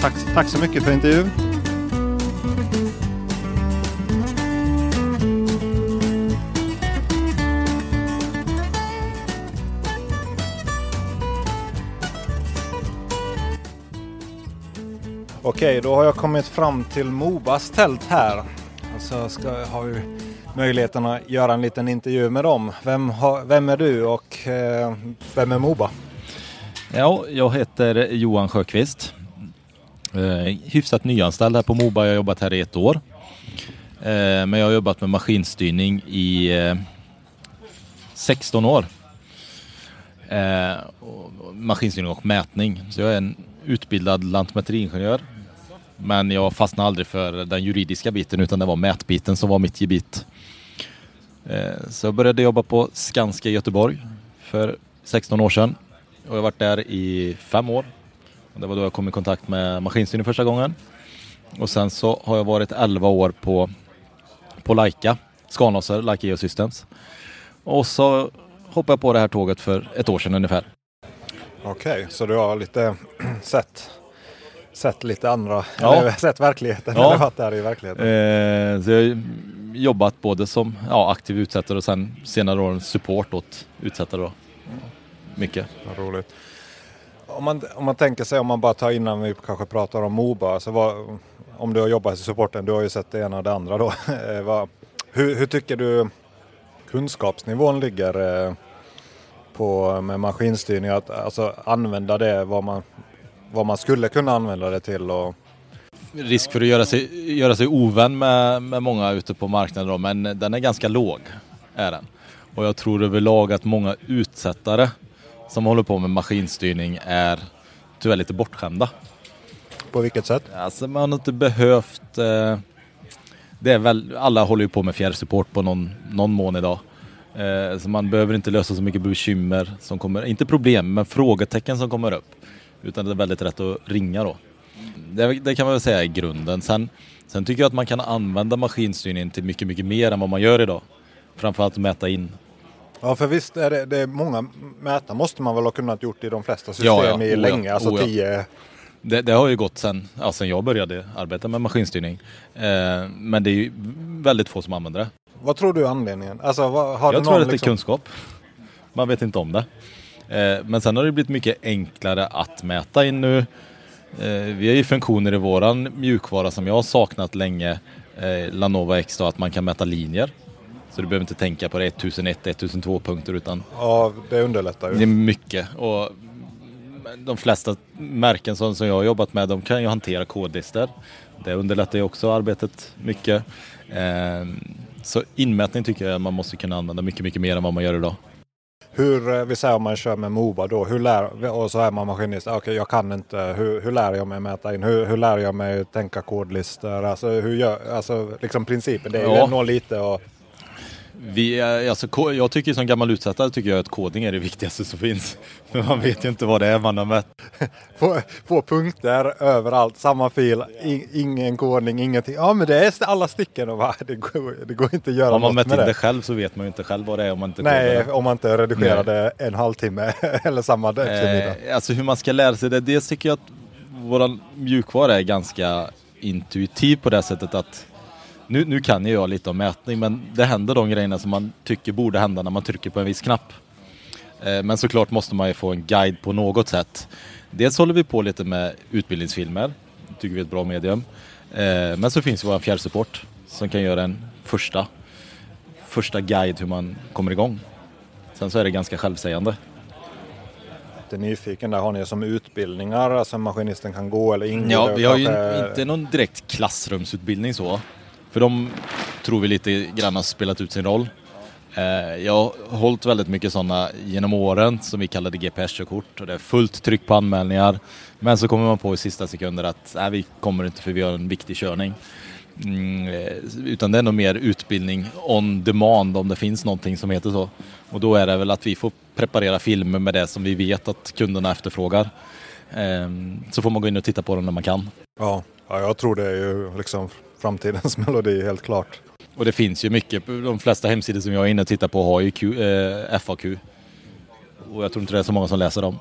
[SPEAKER 1] Tack, tack så mycket för intervjun. Okej, då har jag kommit fram till Mobas tält här. Alltså ska, har ju möjligheten att göra en liten intervju med dem. Vem, har, vem är du och eh, vem är Moba?
[SPEAKER 4] Ja, jag heter Johan Sjöqvist. Eh, hyfsat nyanställd här på Moba. Jag har jobbat här i ett år. Eh, men jag har jobbat med maskinstyrning i eh, 16 år. Eh, maskinstyrning och mätning. Så jag är en utbildad lantmäteriingenjör. Men jag fastnade aldrig för den juridiska biten utan det var mätbiten som var mitt gebit. Eh, så jag började jobba på Skanska i Göteborg för 16 år sedan. Och jag har varit där i fem år. Det var då jag kom i kontakt med maskinstyrning första gången. Och sen så har jag varit 11 år på, på Leica, Scanlaser, Leica Geosystems. Och så hoppade jag på det här tåget för ett år sedan ungefär.
[SPEAKER 1] Okej, okay, så du har lite sett, sett lite andra, ja. eller sett verkligheten, ja. eller varit där i verkligheten?
[SPEAKER 4] Eh, så jag jobbat både som ja, aktiv utsättare och sen senare år support åt utsättare. Då. Mycket.
[SPEAKER 1] Vad roligt. Om man, om man tänker sig, om man bara tar innan vi kanske pratar om Moba, alltså vad, om du har jobbat i supporten, du har ju sett det ena och det andra då. Eh, vad, hur, hur, tycker du kunskapsnivån ligger eh, på, med maskinstyrning? Att alltså, använda det vad man, vad man skulle kunna använda det till och
[SPEAKER 4] risk för att göra sig, göra sig ovän med, med många ute på marknaden då, men den är ganska låg. Är den. Och jag tror överlag att många utsättare som håller på med maskinstyrning är tyvärr lite bortskämda.
[SPEAKER 1] På vilket sätt?
[SPEAKER 4] Alltså man har inte behövt... Eh, det är väl, alla håller ju på med fjärrsupport på någon, någon mån idag. Eh, så man behöver inte lösa så mycket bekymmer som kommer, inte problem, men frågetecken som kommer upp. Utan det är väldigt rätt att ringa då det, det, kan man väl säga är grunden. Sen, sen tycker jag att man kan använda maskinstyrningen till mycket, mycket mer än vad man gör idag. Framförallt mäta in.
[SPEAKER 1] Ja, för visst är det, det är många mäta måste man väl ha kunnat gjort i de flesta system ja, ja. i oh, länge, alltså oh, tio...
[SPEAKER 4] Det, det, har ju gått sen, ja, sen jag började arbeta med maskinstyrning. Eh, men det är ju väldigt få som använder det.
[SPEAKER 1] Vad tror du är anledningen? Alltså, vad, har
[SPEAKER 4] jag tror att det är liksom... kunskap. Man vet inte om det. Eh, men sen har det blivit mycket enklare att mäta in nu. Eh, vi har ju funktioner i våran mjukvara som jag har saknat länge, eh, Lanova X då, att man kan mäta linjer. Så du behöver inte tänka på det 1001, 1002 punkter utan...
[SPEAKER 1] Ja, det underlättar ju.
[SPEAKER 4] Det är mycket och de flesta märken som, som jag har jobbat med, de kan ju hantera kodlistor. Det underlättar ju också arbetet mycket. Så inmätning tycker jag man måste kunna använda mycket, mycket mer än vad man gör idag.
[SPEAKER 1] Hur, eh, vi säger om man kör med Moba då, hur lär, och så är man maskinist, okej okay, jag kan inte, hur, hur lär jag mig mäta in, hur, hur lär jag mig tänka kodlistor, alltså hur gör, alltså liksom principen, det är ja. nog lite och
[SPEAKER 4] vi, alltså, jag tycker som gammal utsättare tycker jag att kodning är det viktigaste som finns. För man vet ju inte vad det är man har mätt.
[SPEAKER 1] få, få punkter överallt, samma fil, ingen kodning, ingenting. Ja men det är alla sticken och va? Det, går, det går inte att göra
[SPEAKER 4] Om man
[SPEAKER 1] mätt
[SPEAKER 4] in det. det själv så vet man ju inte själv vad det är om man inte
[SPEAKER 1] Nej, om man inte redigerar det en halvtimme eller samma eftermiddag.
[SPEAKER 4] Eh, alltså hur man ska lära sig det, dels tycker jag att vår mjukvara är ganska intuitiv på det sättet att nu, nu kan ju jag lite om mätning men det händer de grejerna som man tycker borde hända när man trycker på en viss knapp. Eh, men såklart måste man ju få en guide på något sätt. Dels håller vi på lite med utbildningsfilmer, tycker vi är ett bra medium. Eh, men så finns ju vår fjärrsupport som kan göra en första, första guide hur man kommer igång. Sen så är det ganska självsägande
[SPEAKER 1] lite nyfiken där. Har ni som utbildningar, alltså maskinisten kan gå eller ingå?
[SPEAKER 4] Ja, vi har ju inte någon direkt klassrumsutbildning så. För de tror vi lite grann har spelat ut sin roll. Eh, jag har hållit väldigt mycket sådana genom åren som vi kallade GPS-körkort och det är fullt tryck på anmälningar. Men så kommer man på i sista sekunder att nej, vi kommer inte för vi har en viktig körning. Mm, eh, utan det är nog mer utbildning on demand om det finns någonting som heter så. Och då är det väl att vi får preparera filmer med det som vi vet att kunderna efterfrågar. Ehm, så får man gå in och titta på dem när man kan.
[SPEAKER 1] Ja, ja jag tror det är ju liksom framtidens melodi helt klart.
[SPEAKER 4] Och det finns ju mycket, de flesta hemsidor som jag är inne och tittar på har ju Q, eh, FAQ. Och jag tror inte det är så många som läser dem.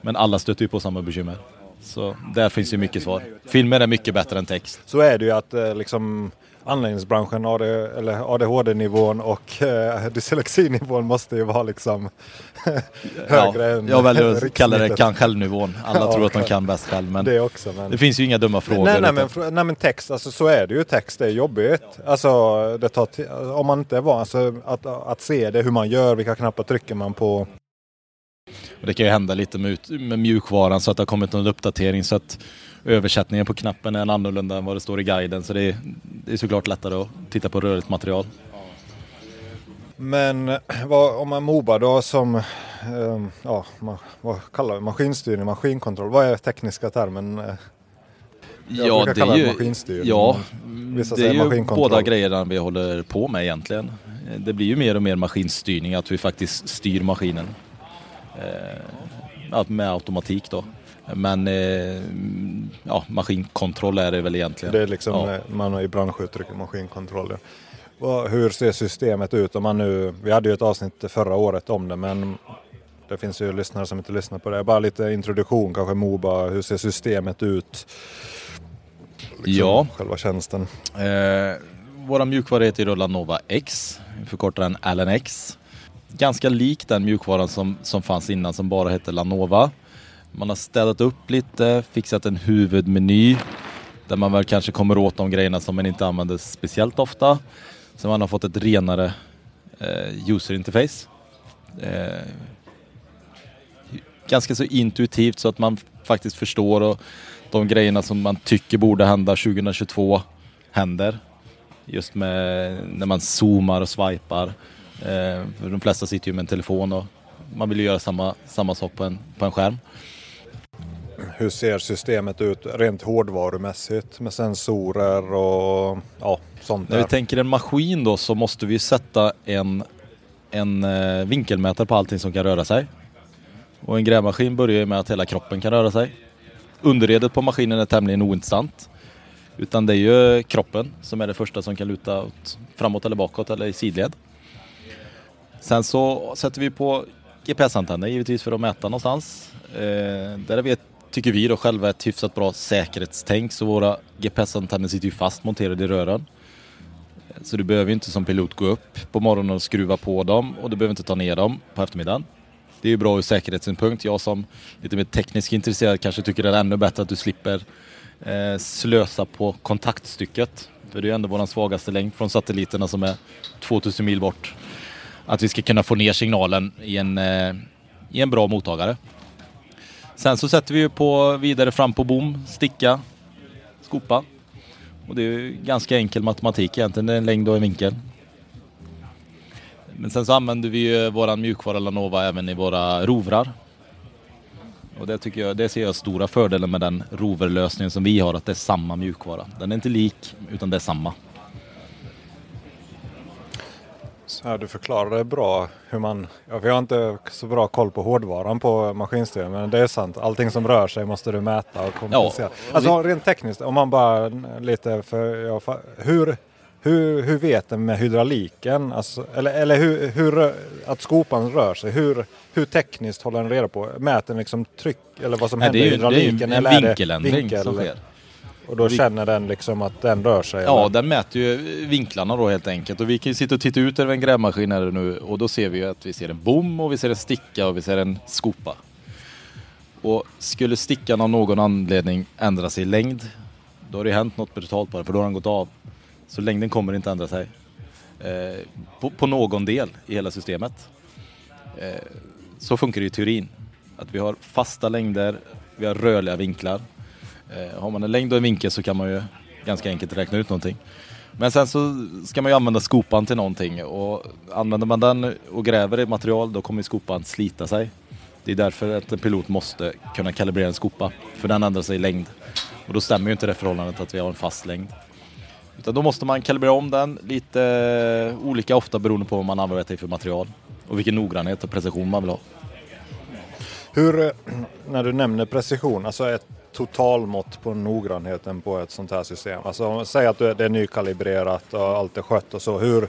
[SPEAKER 4] Men alla stöter ju på samma bekymmer. Så där finns ju mycket svar. Filmer är mycket bättre än text.
[SPEAKER 1] Så är det ju att eh, liksom anläggningsbranschen, AD, eller ADHD-nivån och eh, dyslexinivån måste ju vara liksom högre ja, än
[SPEAKER 4] Jag väljer att kalla det kan själv-nivån. Alla ja, tror att de kan bäst själv. Men det, också, men det finns ju inga dumma frågor.
[SPEAKER 1] Nej, nej, men, nej men text, alltså, så är det ju. Text är jobbigt. Alltså, det tar om man inte är van alltså, att, att se det, hur man gör, vilka knappar trycker man på.
[SPEAKER 4] Och det kan ju hända lite med, med mjukvaran så att det har kommit någon uppdatering så att översättningen på knappen är annorlunda än vad det står i guiden. Så det är, det är såklart lättare att titta på rörligt material.
[SPEAKER 1] Men vad, om man mobar då som, eh, ja, man, vad kallar vi maskinstyrning, maskinkontroll, vad är tekniska termen?
[SPEAKER 4] Jag ja, det är ju, maskinstyrning. Ja, det är ju båda grejerna vi håller på med egentligen. Det blir ju mer och mer maskinstyrning, att vi faktiskt styr maskinen. Eh, med automatik då. Men eh, ja, maskinkontroll är det väl egentligen.
[SPEAKER 1] Det är liksom, ja. Eh, man har i branschuttrycket maskinkontroll. Hur ser systemet ut? Om man nu, vi hade ju ett avsnitt förra året om det men det finns ju lyssnare som inte lyssnar på det. Bara lite introduktion kanske Moba, hur ser systemet ut?
[SPEAKER 4] Liksom ja.
[SPEAKER 1] Själva tjänsten.
[SPEAKER 4] Eh, våra mjukvara heter Lanova X, förkortar den Allen X. Ganska lik den mjukvaran som, som fanns innan som bara hette Lanova. Man har städat upp lite, fixat en huvudmeny där man väl kanske kommer åt de grejerna som man inte använder speciellt ofta. Så man har fått ett renare eh, user interface. Eh, ganska så intuitivt så att man faktiskt förstår och de grejerna som man tycker borde hända 2022 händer. Just med när man zoomar och swipar. Eh, för de flesta sitter ju med en telefon och man vill göra samma, samma sak på en, på en skärm
[SPEAKER 1] hur ser systemet ut rent hårdvarumässigt med sensorer och ja, sånt
[SPEAKER 4] där? När vi tänker en maskin då så måste vi sätta en, en eh, vinkelmätare på allting som kan röra sig. Och en grävmaskin börjar med att hela kroppen kan röra sig. Underredet på maskinen är tämligen ointressant. Utan det är ju kroppen som är det första som kan luta åt, framåt eller bakåt eller i sidled. Sen så sätter vi på GPS-antenner givetvis för att mäta någonstans. Eh, där ett tycker vi då själva, ett hyfsat bra säkerhetstänk så våra GPS-antenner sitter ju fast monterade i rören. Så du behöver inte som pilot gå upp på morgonen och skruva på dem och du behöver inte ta ner dem på eftermiddagen. Det är ju bra ur säkerhetssynpunkt. Jag som lite mer tekniskt intresserad kanske tycker det är ännu bättre att du slipper eh, slösa på kontaktstycket. För det är ju ändå vår svagaste länk från satelliterna som är 2000 mil bort. Att vi ska kunna få ner signalen i en, eh, i en bra mottagare. Sen så sätter vi ju på vidare fram på bom, sticka, skopa. Och det är ju ganska enkel matematik egentligen, det är en längd och en vinkel. Men sen så använder vi ju våran mjukvara Lanova även i våra rovrar. Och det tycker jag, det ser jag stora fördelar med den roverlösningen som vi har, att det är samma mjukvara. Den är inte lik, utan det är samma.
[SPEAKER 1] Så här, du förklarade bra hur man, ja, vi har inte så bra koll på hårdvaran på maskinstyrning men det är sant. Allting som rör sig måste du mäta och kompensera.
[SPEAKER 4] Ja,
[SPEAKER 1] alltså rent tekniskt, om man bara lite för, ja, hur, hur, hur vet den med hydrauliken? Alltså, eller eller hur, hur, att skopan rör sig, hur, hur tekniskt håller den reda på? Mäter den liksom tryck eller vad som
[SPEAKER 4] Nej,
[SPEAKER 1] händer i
[SPEAKER 4] ju, det är ju
[SPEAKER 1] hydrauliken?
[SPEAKER 4] en
[SPEAKER 1] eller
[SPEAKER 4] vinkeländring
[SPEAKER 1] vinkel?
[SPEAKER 4] som sker.
[SPEAKER 1] Och då
[SPEAKER 4] vi-
[SPEAKER 1] känner den liksom att den rör sig?
[SPEAKER 4] Ja,
[SPEAKER 1] eller?
[SPEAKER 4] den mäter ju vinklarna då helt enkelt. Och vi kan ju sitta och titta ut över en grävmaskin här nu och då ser vi ju att vi ser en bom och vi ser en sticka och vi ser en skopa. Och skulle stickan av någon anledning ändra sig i längd, då har det hänt något brutalt på den, för då har den gått av. Så längden kommer inte ändra sig. Eh, på, på någon del i hela systemet. Eh, så funkar det i teorin. Att vi har fasta längder, vi har rörliga vinklar. Eh, har man en längd och en vinkel så kan man ju ganska enkelt räkna ut någonting. Men sen så ska man ju använda skopan till någonting och använder man den och gräver i material då kommer skopan slita sig. Det är därför att en pilot måste kunna kalibrera en skopa, för den ändrar sig i längd. Och då stämmer ju inte det förhållandet att vi har en fast längd. Utan då måste man kalibrera om den lite olika ofta beroende på vad man använder för material och vilken noggrannhet och precision man vill ha.
[SPEAKER 1] Hur, eh, när du nämner precision, alltså ett totalmått på noggrannheten på ett sånt här system. Alltså säg att det är nykalibrerat och allt är skött och så. Hur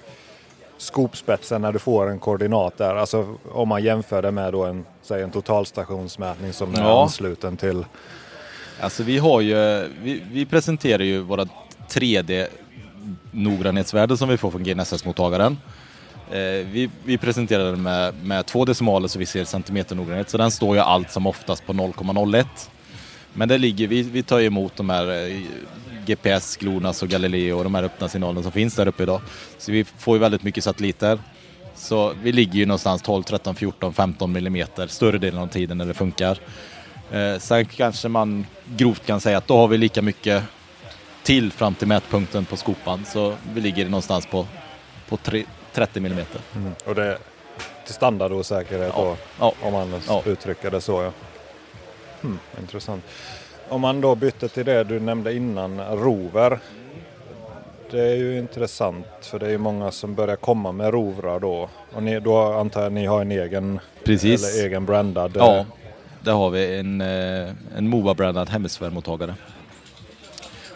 [SPEAKER 1] skopspetsen när du får en koordinat där, alltså om man jämför det med då en, säg en totalstationsmätning som är
[SPEAKER 4] Ja.
[SPEAKER 1] ansluten till
[SPEAKER 4] Alltså vi har ju, vi, vi presenterar ju våra 3D noggrannhetsvärden som vi får från GNSS-mottagaren. Eh, vi, vi presenterar den med, med två decimaler så vi ser centimeter noggrannhet, så den står ju allt som oftast på 0,01. Men det ligger, vi, vi tar emot de här eh, GPS, GLONASS och Galileo och de här öppna signalerna som finns där uppe idag. Så vi får ju väldigt mycket satelliter. Så vi ligger ju någonstans 12, 13, 14, 15 millimeter större delen av tiden när det funkar. Eh, sen kanske man grovt kan säga att då har vi lika mycket till fram till mätpunkten på skopan. Så vi ligger någonstans på, på tre, 30 millimeter.
[SPEAKER 1] och det är till standardosäkerhet
[SPEAKER 4] Ja.
[SPEAKER 1] då,
[SPEAKER 4] Ja.
[SPEAKER 1] om man
[SPEAKER 4] Ja.
[SPEAKER 1] uttrycker det så. Ja. Hmm, intressant. Om man då bytte till det du nämnde innan, rover. Det är ju intressant för det är ju många som börjar komma med rovrar då. Och ni, då antar jag ni har en egen,
[SPEAKER 4] Precis.
[SPEAKER 1] eller egen brandad.
[SPEAKER 4] Ja,
[SPEAKER 1] eh,
[SPEAKER 4] där har vi en, eh, en MOVA-brandad hemsfärmottagare.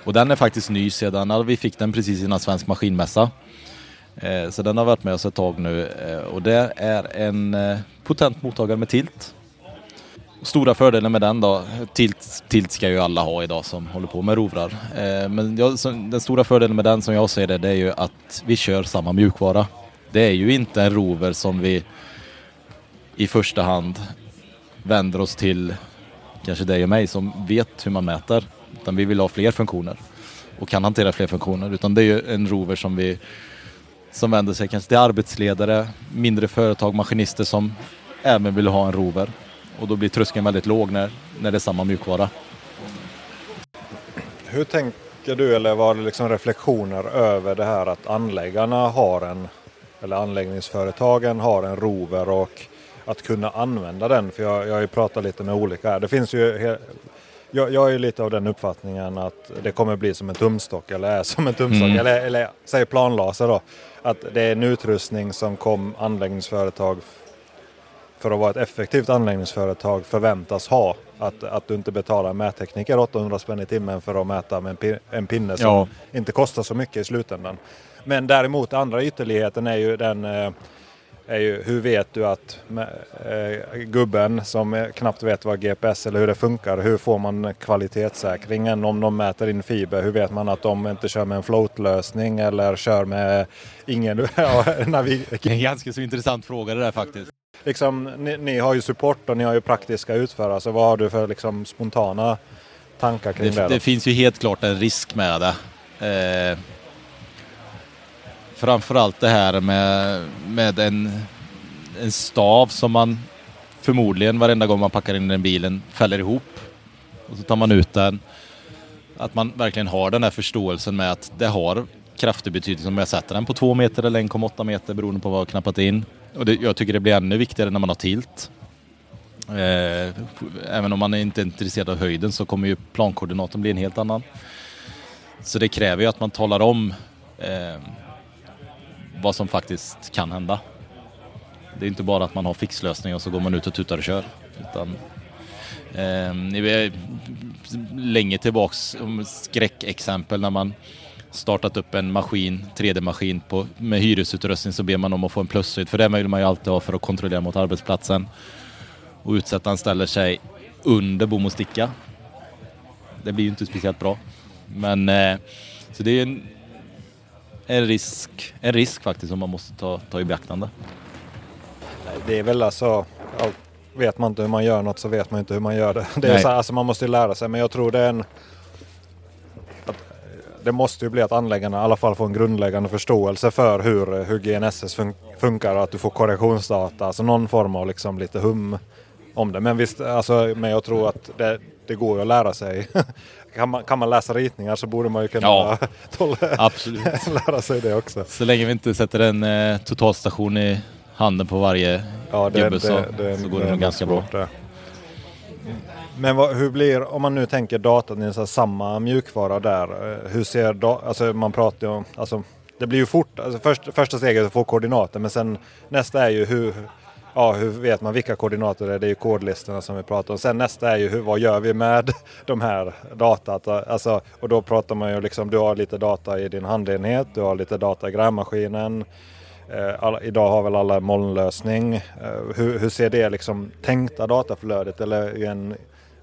[SPEAKER 4] Och den är faktiskt ny sedan, vi fick den precis innan Svensk Maskinmässa. Eh, Så den har varit med oss ett tag nu och det är en potent mottagare med tilt. Stora fördelen med den då, tilt, tilt ska ju alla ha idag som håller på med rovrar. Eh, Men jag, så- den stora fördelen med den som jag ser det, det är ju att vi kör samma mjukvara. Det är ju inte en rover som vi i första hand vänder oss till kanske dig och mig som vet hur man mäter. Utan vi vill ha fler funktioner och kan hantera fler funktioner. Utan det är ju en rover som vi som vänder sig kanske till arbetsledare, mindre företag, maskinister som även vill ha en rover. Och då blir tröskeln väldigt låg när, när det är samma mjukvara.
[SPEAKER 1] Hur tänker du eller var det liksom reflektioner över det här att anläggarna har en, eller anläggningsföretagen har en rover och att kunna använda den? För jag, jag har ju pratat lite med olika här. Det finns ju, jag, jag är ju lite av den uppfattningen att det kommer bli som en tumstock eller är som en tumstock.
[SPEAKER 4] Mm.
[SPEAKER 1] Eller, eller säg planlaser då. Att det är en utrustning som kom anläggningsföretag för att vara ett effektivt anläggningsföretag förväntas ha. Att, att du inte betalar mättekniker 800 spänn i timmen för att mäta med en, pi- en pinne som
[SPEAKER 4] Ja.
[SPEAKER 1] inte kostar så mycket i slutändan. Men däremot andra ytterligheten är ju den eh, är ju hur vet du att eh, gubben som knappt vet vad GPS eller hur det funkar, hur får man kvalitetssäkringen om de mäter in fiber? Hur vet man att de inte kör med en floatlösning eller kör med ingen ja, navig-
[SPEAKER 4] Det är en ganska så intressant fråga det där faktiskt.
[SPEAKER 1] Liksom, ni, ni har ju support och ni har ju praktiska utförare. Så vad har du för liksom, spontana tankar kring det?
[SPEAKER 4] Det, det finns ju helt klart en risk med det. Eh, framförallt det här med, med en, en stav som man förmodligen varenda gång man packar in den bilen fäller ihop. Och så tar man ut den. Att man verkligen har den här förståelsen med att det har kraftig betydelse om jag sätter den på 2 meter eller 1,8 meter beroende på vad jag knappat in. Och det, jag tycker det blir ännu viktigare när man har tilt. Eh, även om man inte är intresserad av höjden så kommer ju plankoordinaten bli en helt annan. Så det kräver ju att man talar om eh, vad som faktiskt kan hända. Det är inte bara att man har fixlösningar och så går man ut och tutar och kör. Utan, eh, länge tillbaks skräckexempel när man startat upp en maskin, 3D-maskin med hyresutrustning så ber man om att få en plushöjd för det vill man ju alltid ha för att kontrollera mot arbetsplatsen. Och utsättaren ställer sig under bom och sticka. Det blir ju inte speciellt bra. Men eh, så det är en, en, risk, en risk faktiskt som man måste ta, ta i beaktande.
[SPEAKER 1] Det är väl alltså, vet man inte hur man gör något så vet man inte hur man gör det. det är så här, alltså man måste ju lära sig men jag tror det är en det måste ju bli att anläggarna i alla fall får en grundläggande förståelse för hur, hur GNSS fun funkar och att du får korrektionsdata, alltså någon form av liksom lite hum om det. Men visst, alltså, men jag tror att det, det går ju att lära sig. kan, man, kan man läsa ritningar så borde man ju kunna ja, lära sig det också.
[SPEAKER 4] Så länge vi inte sätter en eh, totalstation i handen på varje ja, det, gubbe så, det, så går det, nog ganska bra.
[SPEAKER 1] Men vad, hur blir, om man nu tänker datan i samma mjukvara där, eh, hur ser, da, alltså man pratar ju om, alltså det blir ju fort, alltså först, första steget är att få koordinater men sen nästa är ju hur, ja, hur vet man vilka koordinater det är? Det är ju kodlistorna som vi pratar om. Sen nästa är ju hur, vad gör vi med de här datat? Alltså, och då pratar man ju liksom, du har lite data i din handenhet, du har lite data i grävmaskinen. Eh, alla, idag har väl alla molnlösning. Eh, hur, hur, ser det liksom tänkta dataflödet eller en,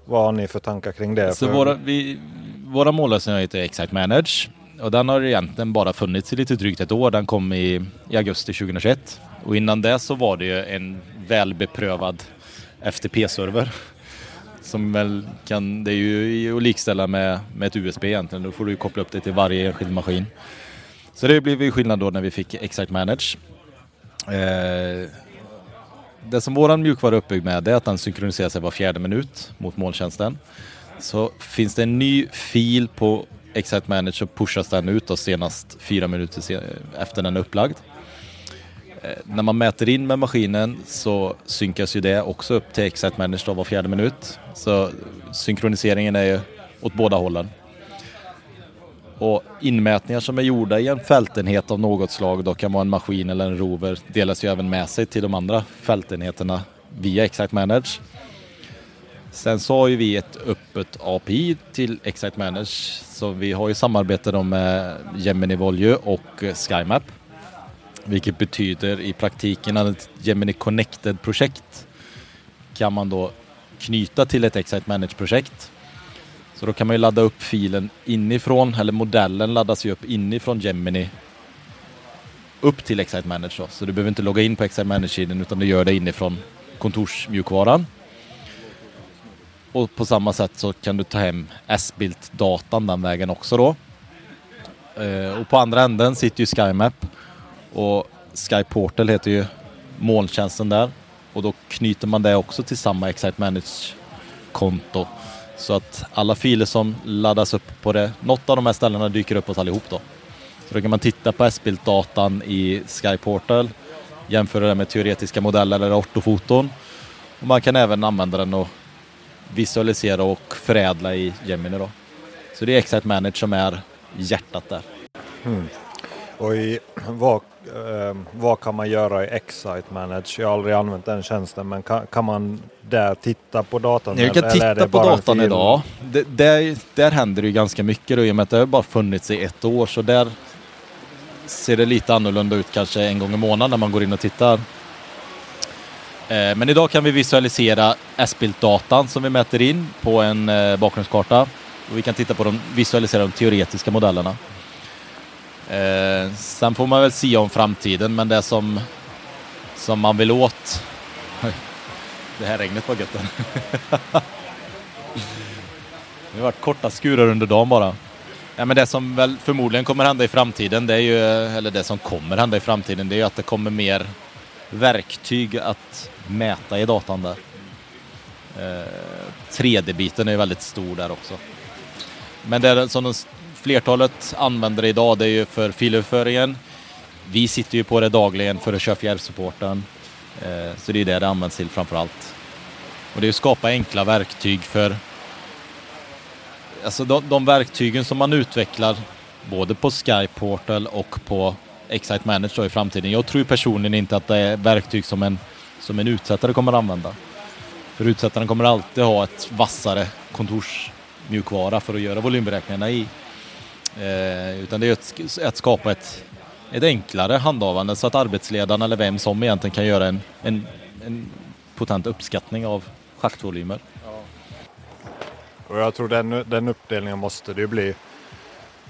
[SPEAKER 1] vad har ni för tankar kring det?
[SPEAKER 4] Så våra, vi, våra mållösningar heter Excite Manage och den har egentligen bara funnits i lite drygt ett år. Den kom i, i augusti 2021 och innan det så var det ju en välbeprövad FTP-server. Som väl kan, det är ju att likställa med, med ett USB egentligen. Då får du koppla upp det till varje enskild maskin. Så det blev ju skillnad då när vi fick Exact Manage. Eh, det som våran mjukvara är uppbyggd med är att den synkroniserar sig var fjärde minut mot molntjänsten. Så finns det en ny fil på Excite Manager så pushas den ut och senast fyra minuter efter den är upplagd. Eh, när man mäter in med maskinen så synkas ju det också upp till Excite Manager var fjärde minut. Så synkroniseringen är ju åt båda hållen. Och inmätningar som är gjorda i en fältenhet av något slag, då kan vara en maskin eller en rover, delas ju även med sig till de andra fältenheterna via Exact Manage. Sen så har ju vi ett öppet API till Exact Manage, så vi har ju samarbete med Gemini Volue och SkyMap. Vilket betyder i praktiken att ett Gemini Connected-projekt kan man då knyta till ett Excite Manage-projekt. Så då kan man ju ladda upp filen inifrån, eller modellen laddas ju upp inifrån Gemini upp till Excite Manager. Så du behöver inte logga in på Excite Manager-sidan utan du gör det inifrån kontorsmjukvaran. Och på samma sätt så kan du ta hem S-Built-datan den vägen också då. Eh, och på andra änden sitter ju SkyMap och SkyPortal heter ju molntjänsten där. Och då knyter man det också till samma Excite Manage-konto. Så att alla filer som laddas upp på det, något av de här ställena dyker upp hos allihop då. Så då kan man titta på S-bild-datan i Skyportal, jämföra det med teoretiska modeller eller ortofoton. Och man kan även använda den och visualisera och förädla i Gemini då. Så det är Excite Manage som är hjärtat där.
[SPEAKER 1] Mm. Och i, vad, eh, vad kan man göra i Excite Manage? Jag har aldrig använt den tjänsten men kan, kan man där titta på datan?
[SPEAKER 4] Jag kan titta på datan idag. Det, där, där händer det ju ganska mycket då, i och med att det har bara funnits i ett år så där ser det lite annorlunda ut kanske en gång i månaden när man går in och tittar. Eh, men idag kan vi visualisera S-Built-datan som vi mäter in på en eh, bakgrundskarta. Och vi kan titta på de, visualisera de teoretiska modellerna. Eh, sen får man väl se om framtiden, men det som, som man vill åt... Det här regnet var gött. det har varit korta skurar under dagen bara. Ja, men det som väl förmodligen kommer hända i framtiden, det är ju, eller det som kommer hända i framtiden, det är ju att det kommer mer verktyg att mäta i datan där. Eh, 3D-biten är väldigt stor där också. Men det som de flertalet använder idag, det är ju för filöverföringen. Vi sitter ju på det dagligen för att köra fjärrsupporten. Eh, så det är det det används till framför allt. Och det är att skapa enkla verktyg för alltså de, de verktygen som man utvecklar både på Skyportal och på Excite Manager i framtiden. Jag tror personligen inte att det är verktyg som en, som en utsättare kommer att använda. För utsättaren kommer alltid ha ett vassare kontorsmjukvara för att göra volymberäkningarna i. Eh, utan det är att, att skapa ett, ett enklare handhavande så att arbetsledaren eller vem som egentligen kan göra en, en, en potent uppskattning av schaktvolymer. Ja.
[SPEAKER 1] Och jag tror den, den uppdelningen måste det ju bli.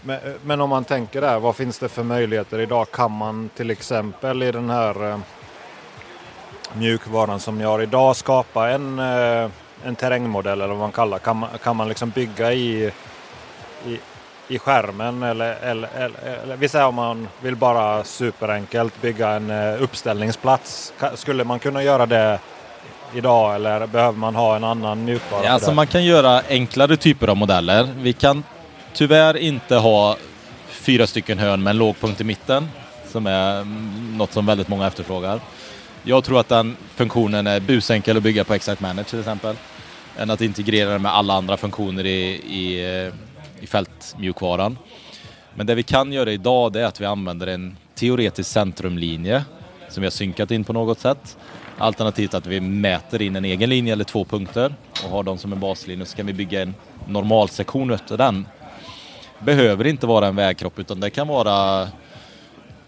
[SPEAKER 1] Men, men, om man tänker där, vad finns det för möjligheter idag? Kan man till exempel i den här eh, mjukvaran som ni har idag skapa en, eh, en terrängmodell eller vad man kallar Kan man, kan man liksom bygga i, i, i skärmen eller, eller, eller, eller vi säger om man vill bara superenkelt bygga en eh, uppställningsplats. Skulle man kunna göra det idag eller behöver man ha en annan mjukvara?
[SPEAKER 4] Ja, alltså man kan göra enklare typer av modeller. Vi kan tyvärr inte ha fyra stycken hörn med en låg punkt i mitten som är något som väldigt många efterfrågar. Jag tror att den funktionen är busenkel att bygga på Excite Manage till exempel. Än att integrera den med alla andra funktioner i, i, i fältmjukvaran. Men det vi kan göra idag det är att vi använder en teoretisk centrumlinje som vi har synkat in på något sätt. Alternativt att vi mäter in en egen linje eller två punkter och har dem som en baslinje och så kan vi bygga en normalsektion efter den. Behöver inte vara en vägkropp utan det kan vara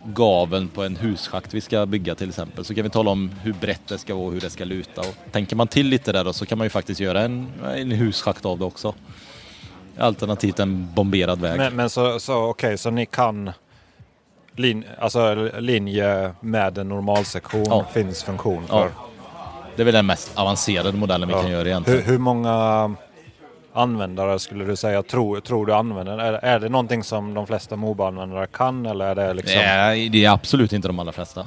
[SPEAKER 4] gaveln på en husschakt vi ska bygga till exempel. Så kan vi tala om hur brett det ska vara och hur det ska luta. Och tänker man till lite där då så kan man ju faktiskt göra en, en husschakt av det också. Alternativt en bomberad väg.
[SPEAKER 1] Men, men så, så okej, okay, så ni kan lin, alltså linje med en normalsektion ja. finns funktion för? Ja.
[SPEAKER 4] Det är väl den mest avancerade modellen vi ja. kan göra egentligen.
[SPEAKER 1] Hur, hur många användare skulle du säga tror, tror du använder? Är, är det någonting som de flesta Moba-användare kan eller är det liksom?
[SPEAKER 4] Nej, det är absolut inte de allra flesta.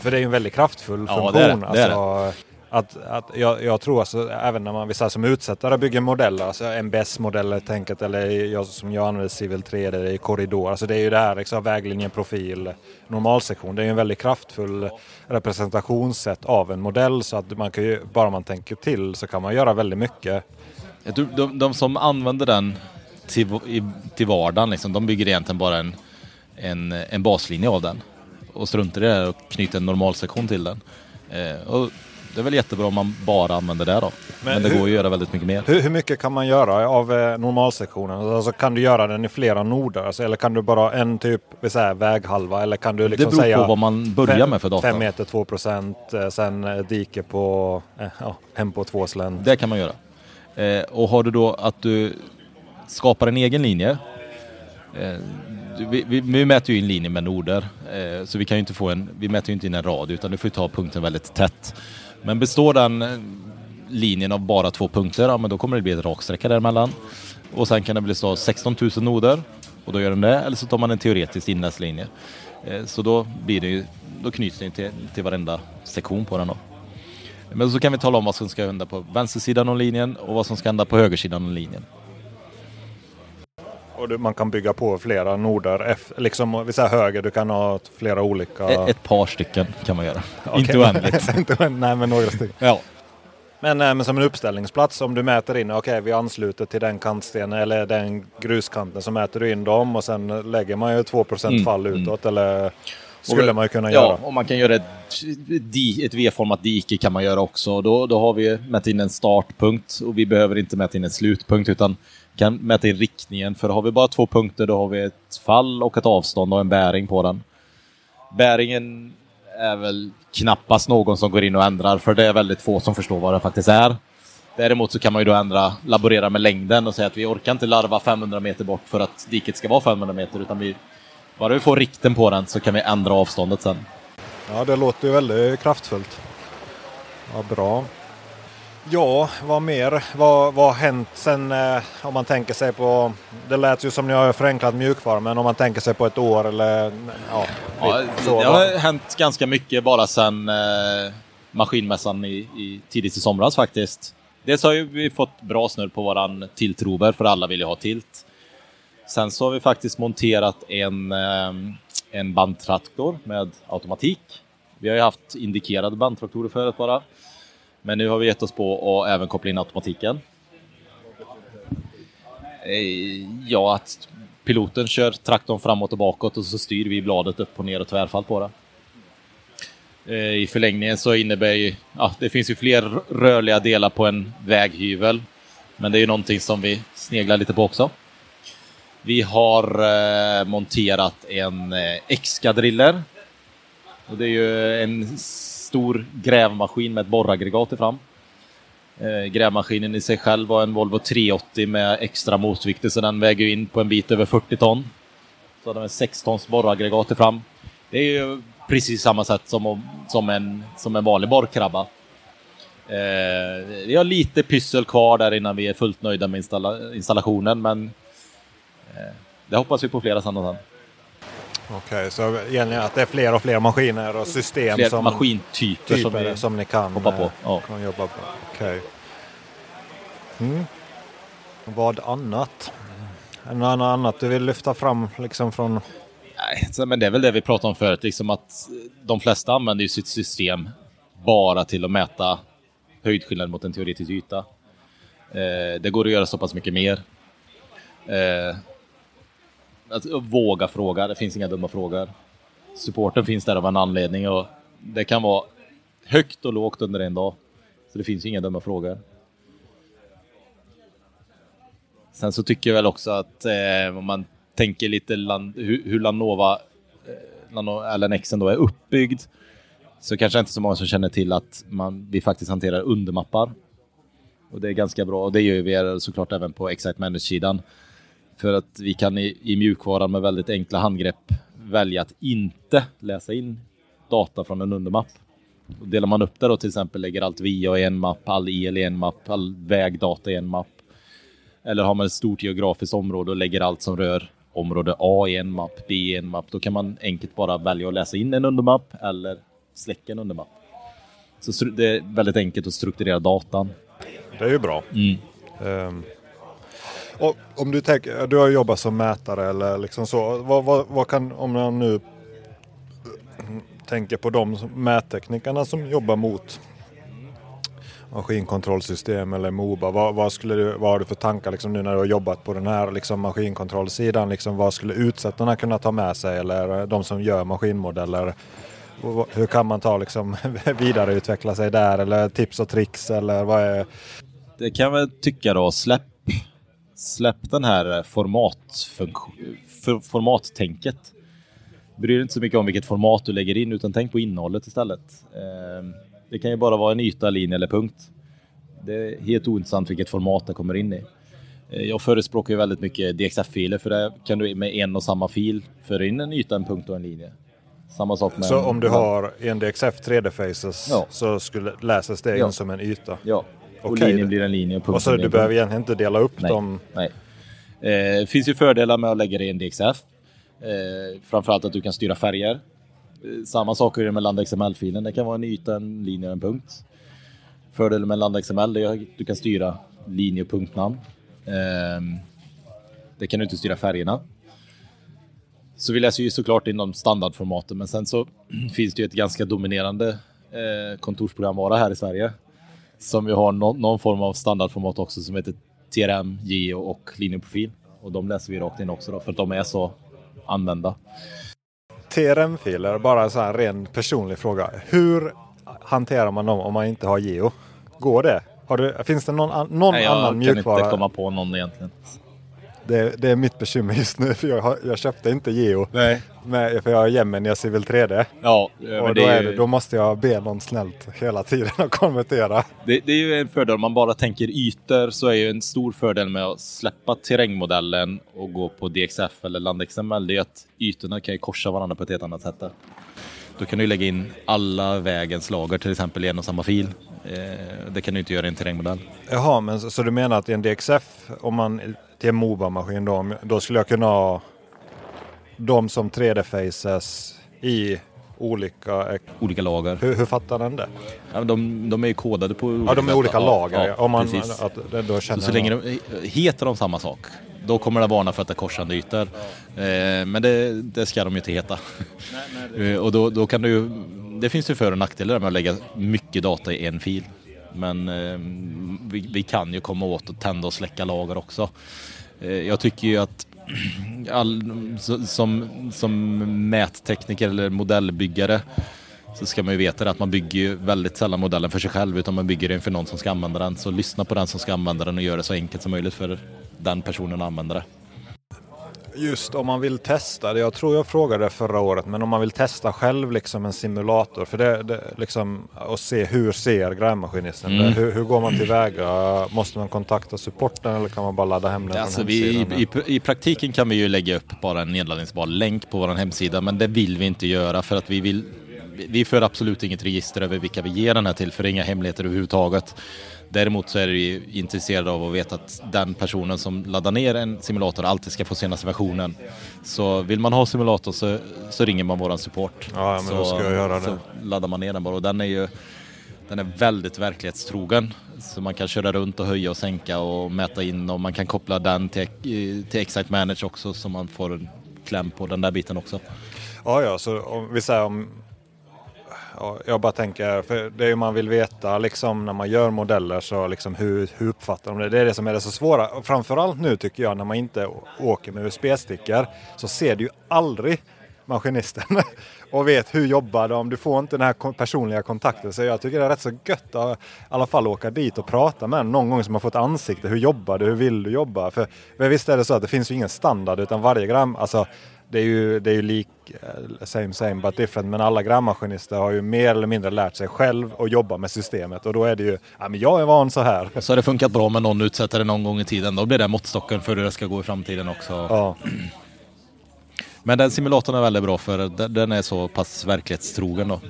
[SPEAKER 1] För det är ju en väldigt kraftfull funktion. Ja, det är det. det, är det. Att, att jag, jag, tror alltså, även när man vill som utsättare bygger modeller, alltså MBS-modeller tänket eller jag, som jag använder Civil 3 d i korridor. Alltså det är ju det här liksom, väglinjen, profil, normalsektion. Det är ju en väldigt kraftfull representationssätt av en modell så att man kan ju, bara man tänker till så kan man göra väldigt mycket
[SPEAKER 4] jag tror de, de som använder den till, i, till vardagen, liksom, de bygger egentligen bara en, en, en baslinje av den och struntar i det och knyter en normalsektion till den. Eh, och det är väl jättebra om man bara använder det då. Men, Men det hur, går att göra väldigt mycket mer.
[SPEAKER 1] Hur, hur mycket kan man göra av eh, normalsektionen? Alltså, kan du göra den i flera noder? Alltså, eller kan du bara en typ säger, väghalva? Eller kan du liksom
[SPEAKER 4] det beror
[SPEAKER 1] säga
[SPEAKER 4] på vad man börjar fem, med för data.
[SPEAKER 1] 5 meter 2 procent, eh, sen eh, dike på, eh, ja, hem på två slänt.
[SPEAKER 4] Det kan man göra. Eh, och har du då att du skapar en egen linje. Vi, vi, vi, mäter ju in linjen med noder, eh, så vi kan ju inte få en, vi mäter ju inte in en rad utan du får ta punkten väldigt tätt. Men består den eh, linjen av bara två punkter, ja men då kommer det bli ett raksträcka däremellan. Och sen kan det bli så 16 000 noder och då gör den det, eller så tar man en teoretisk inläst linje. Eh, så då blir det ju, då knyts den till, till varenda sektion på den då. Men så kan vi tala om vad som ska hända på vänstersidan av linjen och vad som ska hända på högersidan av linjen.
[SPEAKER 1] Och man kan bygga på flera noder, liksom vi säger höger, du kan ha flera olika...
[SPEAKER 4] Ett, ett par stycken kan man göra, okay. inte oändligt.
[SPEAKER 1] Nej, men några stycken.
[SPEAKER 4] Ja.
[SPEAKER 1] Men, eh, men som en uppställningsplats, om du mäter in, okej okay, vi ansluter till den kantstenen eller den gruskanten, så mäter du in dem och sen lägger man ju 2 mm. fall utåt mm. eller skulle man ju kunna
[SPEAKER 4] ja,
[SPEAKER 1] göra.
[SPEAKER 4] och man kan göra ett, ett V-format dike kan man göra också. Då, då har vi mätt in en startpunkt och vi behöver inte mäta in en slutpunkt utan kan mäta in riktningen. För har vi bara två punkter då har vi ett fall och ett avstånd och en bäring på den. Bäringen är väl knappast någon som går in och ändrar för det är väldigt få som förstår vad det faktiskt är. Däremot så kan man ju då ändra, laborera med längden och säga att vi orkar inte larva 500 meter bort för att diket ska vara 500 meter utan vi bara vi får rikten på den så kan vi ändra avståndet sen.
[SPEAKER 1] Ja, det låter ju väldigt kraftfullt. Ja, bra. Ja, vad mer? Vad, vad har hänt sen eh, om man tänker sig på... Det lät ju som ni har förenklat mjukvara, men om man tänker sig på ett år eller... Ja,
[SPEAKER 4] ja så, det har hänt ganska mycket bara sen, eh, maskinmässan i, i tidigt i somras faktiskt. Dels har ju vi fått bra snurr på våran tiltrover för alla vill ju ha tilt. Sen så har vi faktiskt monterat en, eh, en bandtraktor med automatik. Vi har ju haft indikerade bandtraktorer förut bara. Men nu har vi gett oss på att även koppla in automatiken. Eh, ja, att piloten kör traktorn framåt och bakåt och så styr vi bladet upp och ner och tvärfall på det. Eh, I förlängningen så innebär ju, ja, det finns ju fler rörliga delar på en väghyvel. Men det är ju någonting som vi sneglar lite på också. Vi har eh, monterat en eh, X-skadriller. Och det är ju en stor grävmaskin med ett borraggregat i fram. Eh, grävmaskinen i sig själv var en Volvo 380 med extra motvikter så den väger in på en bit över 40 ton. Så hade den 6 tons borraggregat i fram. Det är ju precis samma sätt som, som, en, som en vanlig borrkrabba. Eh, vi har lite pyssel kvar där innan vi är fullt nöjda med installa installationen men eh, det hoppas vi på flera sammanhang.
[SPEAKER 1] Okej, okay, så egentligen att det är fler och fler maskiner och system
[SPEAKER 4] fler
[SPEAKER 1] som,
[SPEAKER 4] maskintyper som, vi
[SPEAKER 1] som ni kan
[SPEAKER 4] hoppa på. Ja.
[SPEAKER 1] Kan jobba på. Okay. Mm. Vad annat? Något annat du vill lyfta fram liksom från?
[SPEAKER 4] Nej, men det är väl det vi pratade om förut, liksom att de flesta använder ju sitt system bara till att mäta höjdskillnad mot en teoretisk yta. Eh, det går att göra så pass mycket mer. Eh, Alltså, att våga fråga, det finns inga dumma frågor. Supporten finns där av en anledning och det kan vara högt och lågt under en dag. Så det finns inga dumma frågor. Sen så tycker jag väl också att eh, om man tänker lite land, hur, hur Lanova, eh, eller Nexen då är uppbyggd, så kanske inte så många som känner till att man, vi faktiskt hanterar undermappar. Och det är ganska bra och det gör vi såklart även på Excite Manage-sidan. För att vi kan i, i mjukvaran med väldigt enkla handgrepp välja att inte läsa in data från en undermapp. Och delar man upp det då till exempel, lägger allt VIA i en mapp, all el i en mapp, all vägdata i en mapp. Eller har man ett stort geografiskt område och lägger allt som rör område A i en mapp, B i en mapp, då kan man enkelt bara välja att läsa in en undermapp eller släcka en undermapp. Så det är väldigt enkelt att strukturera datan.
[SPEAKER 1] Det är ju bra.
[SPEAKER 4] Mm.
[SPEAKER 1] Um, och om du, tänker, du har jobbat som mätare eller liksom så. Vad, vad, vad kan, om man nu tänker på de mätteknikerna som jobbar mot maskinkontrollsystem eller Moba. Vad, vad, skulle du, vad har du för tankar liksom, nu när du har jobbat på den här liksom, maskinkontrollsidan? Liksom, vad skulle utsättarna kunna ta med sig eller de som gör maskinmodeller? Hur kan man ta liksom, vidareutveckla sig där eller tips och tricks eller vad är?
[SPEAKER 4] Det kan jag väl tycka då. Släpp, släpp den här format, för, formattänket. Bry dig inte så mycket om vilket format du lägger in utan tänk på innehållet istället. Ehm, det kan ju bara vara en yta, linje eller punkt. Det är helt ointressant vilket format det kommer in i. Eh, jag förespråkar ju väldigt mycket DXF-filer för det kan du med en och samma fil föra in en yta, en punkt och en linje. Samma sak med...
[SPEAKER 1] Så om du har en DXF 3D Faces ja. så skulle läses det ja. in som en yta?
[SPEAKER 4] Ja, och okay. linjen blir en linje och
[SPEAKER 1] punkten Och så du behöver egentligen inte dela upp
[SPEAKER 4] Nej.
[SPEAKER 1] dem?
[SPEAKER 4] Nej. Eh, det finns ju fördelar med att lägga det i en DXF. Eh, framförallt att du kan styra färger. Eh, samma sak är det med LandXML-filen. Det kan vara en yta, en linje och en punkt. Fördelen med LandXML är att du kan styra linje och punktnamn. Eh, det kan du inte styra färgerna. Så vi läser ju såklart inom standardformaten, men sen så finns det ju ett ganska dominerande eh, kontorsprogramvara här i Sverige. Som vi har no någon form av standardformat också som heter TRM, Geo och linjeprofil. Och de läser vi rakt in också då, för att de är så använda.
[SPEAKER 1] TRM-filer, bara en här ren personlig fråga. Hur hanterar man dem om man inte har Geo? Går det? Du, finns det någon, någon
[SPEAKER 4] Nej,
[SPEAKER 1] annan mjukvara?
[SPEAKER 4] Jag kan inte komma på någon egentligen.
[SPEAKER 1] Det, det, är mitt bekymmer just nu för jag, jag köpte inte Geo.
[SPEAKER 4] Nej.
[SPEAKER 1] Med, för jag har Gemini Civil 3D.
[SPEAKER 4] Ja,
[SPEAKER 1] och då, är det, då måste jag be någon snällt hela tiden att konvertera.
[SPEAKER 4] Det, det, är ju en fördel om man bara tänker ytor så är ju en stor fördel med att släppa terrängmodellen och gå på DXF eller LandXML. Det är att ytorna kan ju korsa varandra på ett helt annat sätt. Där. Då kan du lägga in alla vägens lager till exempel i en och samma fil. Eh, det kan du inte göra i en terrängmodell.
[SPEAKER 1] Jaha, men så, så du menar att i en DXF, om man till en Moba-maskin då, då skulle jag kunna ha dem som 3D-faces i olika...
[SPEAKER 4] Olika lager.
[SPEAKER 1] Hur, hur fattar den det?
[SPEAKER 4] Ja, de, de är ju kodade på olika
[SPEAKER 1] Ja, de är olika
[SPEAKER 4] sätt.
[SPEAKER 1] lager.
[SPEAKER 4] Ja,
[SPEAKER 1] Om man,
[SPEAKER 4] precis.
[SPEAKER 1] att, då
[SPEAKER 4] Så,
[SPEAKER 1] känner
[SPEAKER 4] så länge de heter de samma sak, då kommer det varna för att det är korsande ytor. Eh, men det, det ska de ju inte heta. Eh, och då, då kan du det finns ju för och nackdelar med att lägga mycket data i en fil. Men eh, vi, vi kan ju komma åt att tända och släcka lager också. Eh, jag tycker ju att all, som, som mättekniker eller modellbyggare så ska man ju veta det att man bygger ju väldigt sällan modellen för sig själv utan man bygger den för någon som ska använda den. Så lyssna på den som ska använda den och gör det så enkelt som möjligt för den personen att använda det.
[SPEAKER 1] Just om man vill testa, jag tror jag frågade förra året, men om man vill testa själv liksom en simulator för det, det liksom och se hur ser grävmaskinisten
[SPEAKER 4] Mm.
[SPEAKER 1] hur, hur går man tillväga? Måste man kontakta supporten eller kan man bara ladda hem den
[SPEAKER 4] Alltså vi,
[SPEAKER 1] hemsidan?
[SPEAKER 4] i, I praktiken kan vi ju lägga upp bara en nedladdningsbar länk på vår hemsida men det vill vi inte göra för att vi vill vi- för absolut inget register över vilka vi ger den här till för det är inga hemligheter överhuvudtaget. Däremot så är vi intresserade av att veta att den personen som laddar ner en simulator alltid ska få senaste versionen. Så vill man ha simulator så, så ringer man våran support.
[SPEAKER 1] Ja, men
[SPEAKER 4] så,
[SPEAKER 1] då ska jag göra det.
[SPEAKER 4] Så laddar man ner den bara och den är ju den är väldigt verklighetstrogen. Så man kan köra runt och höja och sänka och mäta in och man kan koppla den till, till Excite Manage också så man får en kläm på den där biten också.
[SPEAKER 1] Ja, ja, så om vi säger om... Ja, jag bara tänker, för det är ju man vill veta liksom när man gör modeller så liksom hur, hur uppfattar de det? Det är det som är det så svåra. Och framförallt nu tycker jag när man inte åker med USB-stickor så ser du ju aldrig maskinisten och vet hur jobbar de. Du får inte den här personliga kontakten. Så jag tycker det är rätt så gött att i alla fall åka dit och prata med någon gång som har fått ansikte. Hur jobbar du? Hur vill du jobba? För, visst är det så att det finns ju ingen standard utan varje gram, alltså det är ju, det är ju lik, eh, same same but different, men alla grammaskinister har ju mer eller mindre lärt sig själv att jobba med systemet och då är det ju, ja men jag är van så här.
[SPEAKER 4] Så har det funkat bra med någon utsättare någon gång i tiden. Då blir det måttstocken för hur det ska gå i framtiden också.
[SPEAKER 1] Ja,
[SPEAKER 4] Men den simulatorn är väldigt bra för den- är så pass verklighetstrogen då.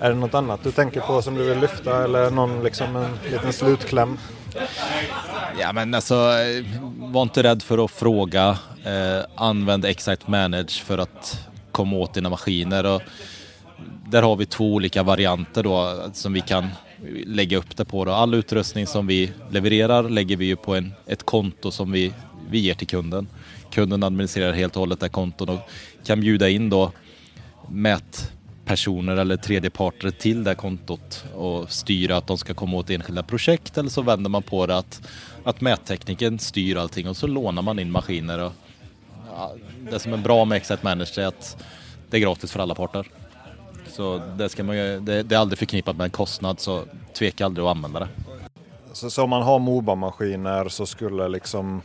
[SPEAKER 1] är det något annat du tänker på som du vill lyfta eller någon liksom en liten slutkläm?
[SPEAKER 4] Ja men alltså, var inte rädd för att fråga. Eh, använd Excite Manage för att komma åt dina maskiner. Och där har vi två olika varianter då som vi kan lägga upp det på. Då. All utrustning som vi levererar lägger vi ju på en, ett konto som vi, vi ger till kunden. Kunden administrerar helt och hållet det kontot och kan bjuda in då mätpersoner eller tredjeparter till det kontot och styra att de ska komma åt enskilda projekt eller så vänder man på det att, att mättekniken styr allting och så lånar man in maskiner. Och, ja, det som är bra med Excite Manager är att det är gratis för alla parter. Så det, ska man, ju- det, det är aldrig förknippat med en kostnad så tveka aldrig att använda det.
[SPEAKER 1] Så, så om man har Moba-maskiner så skulle liksom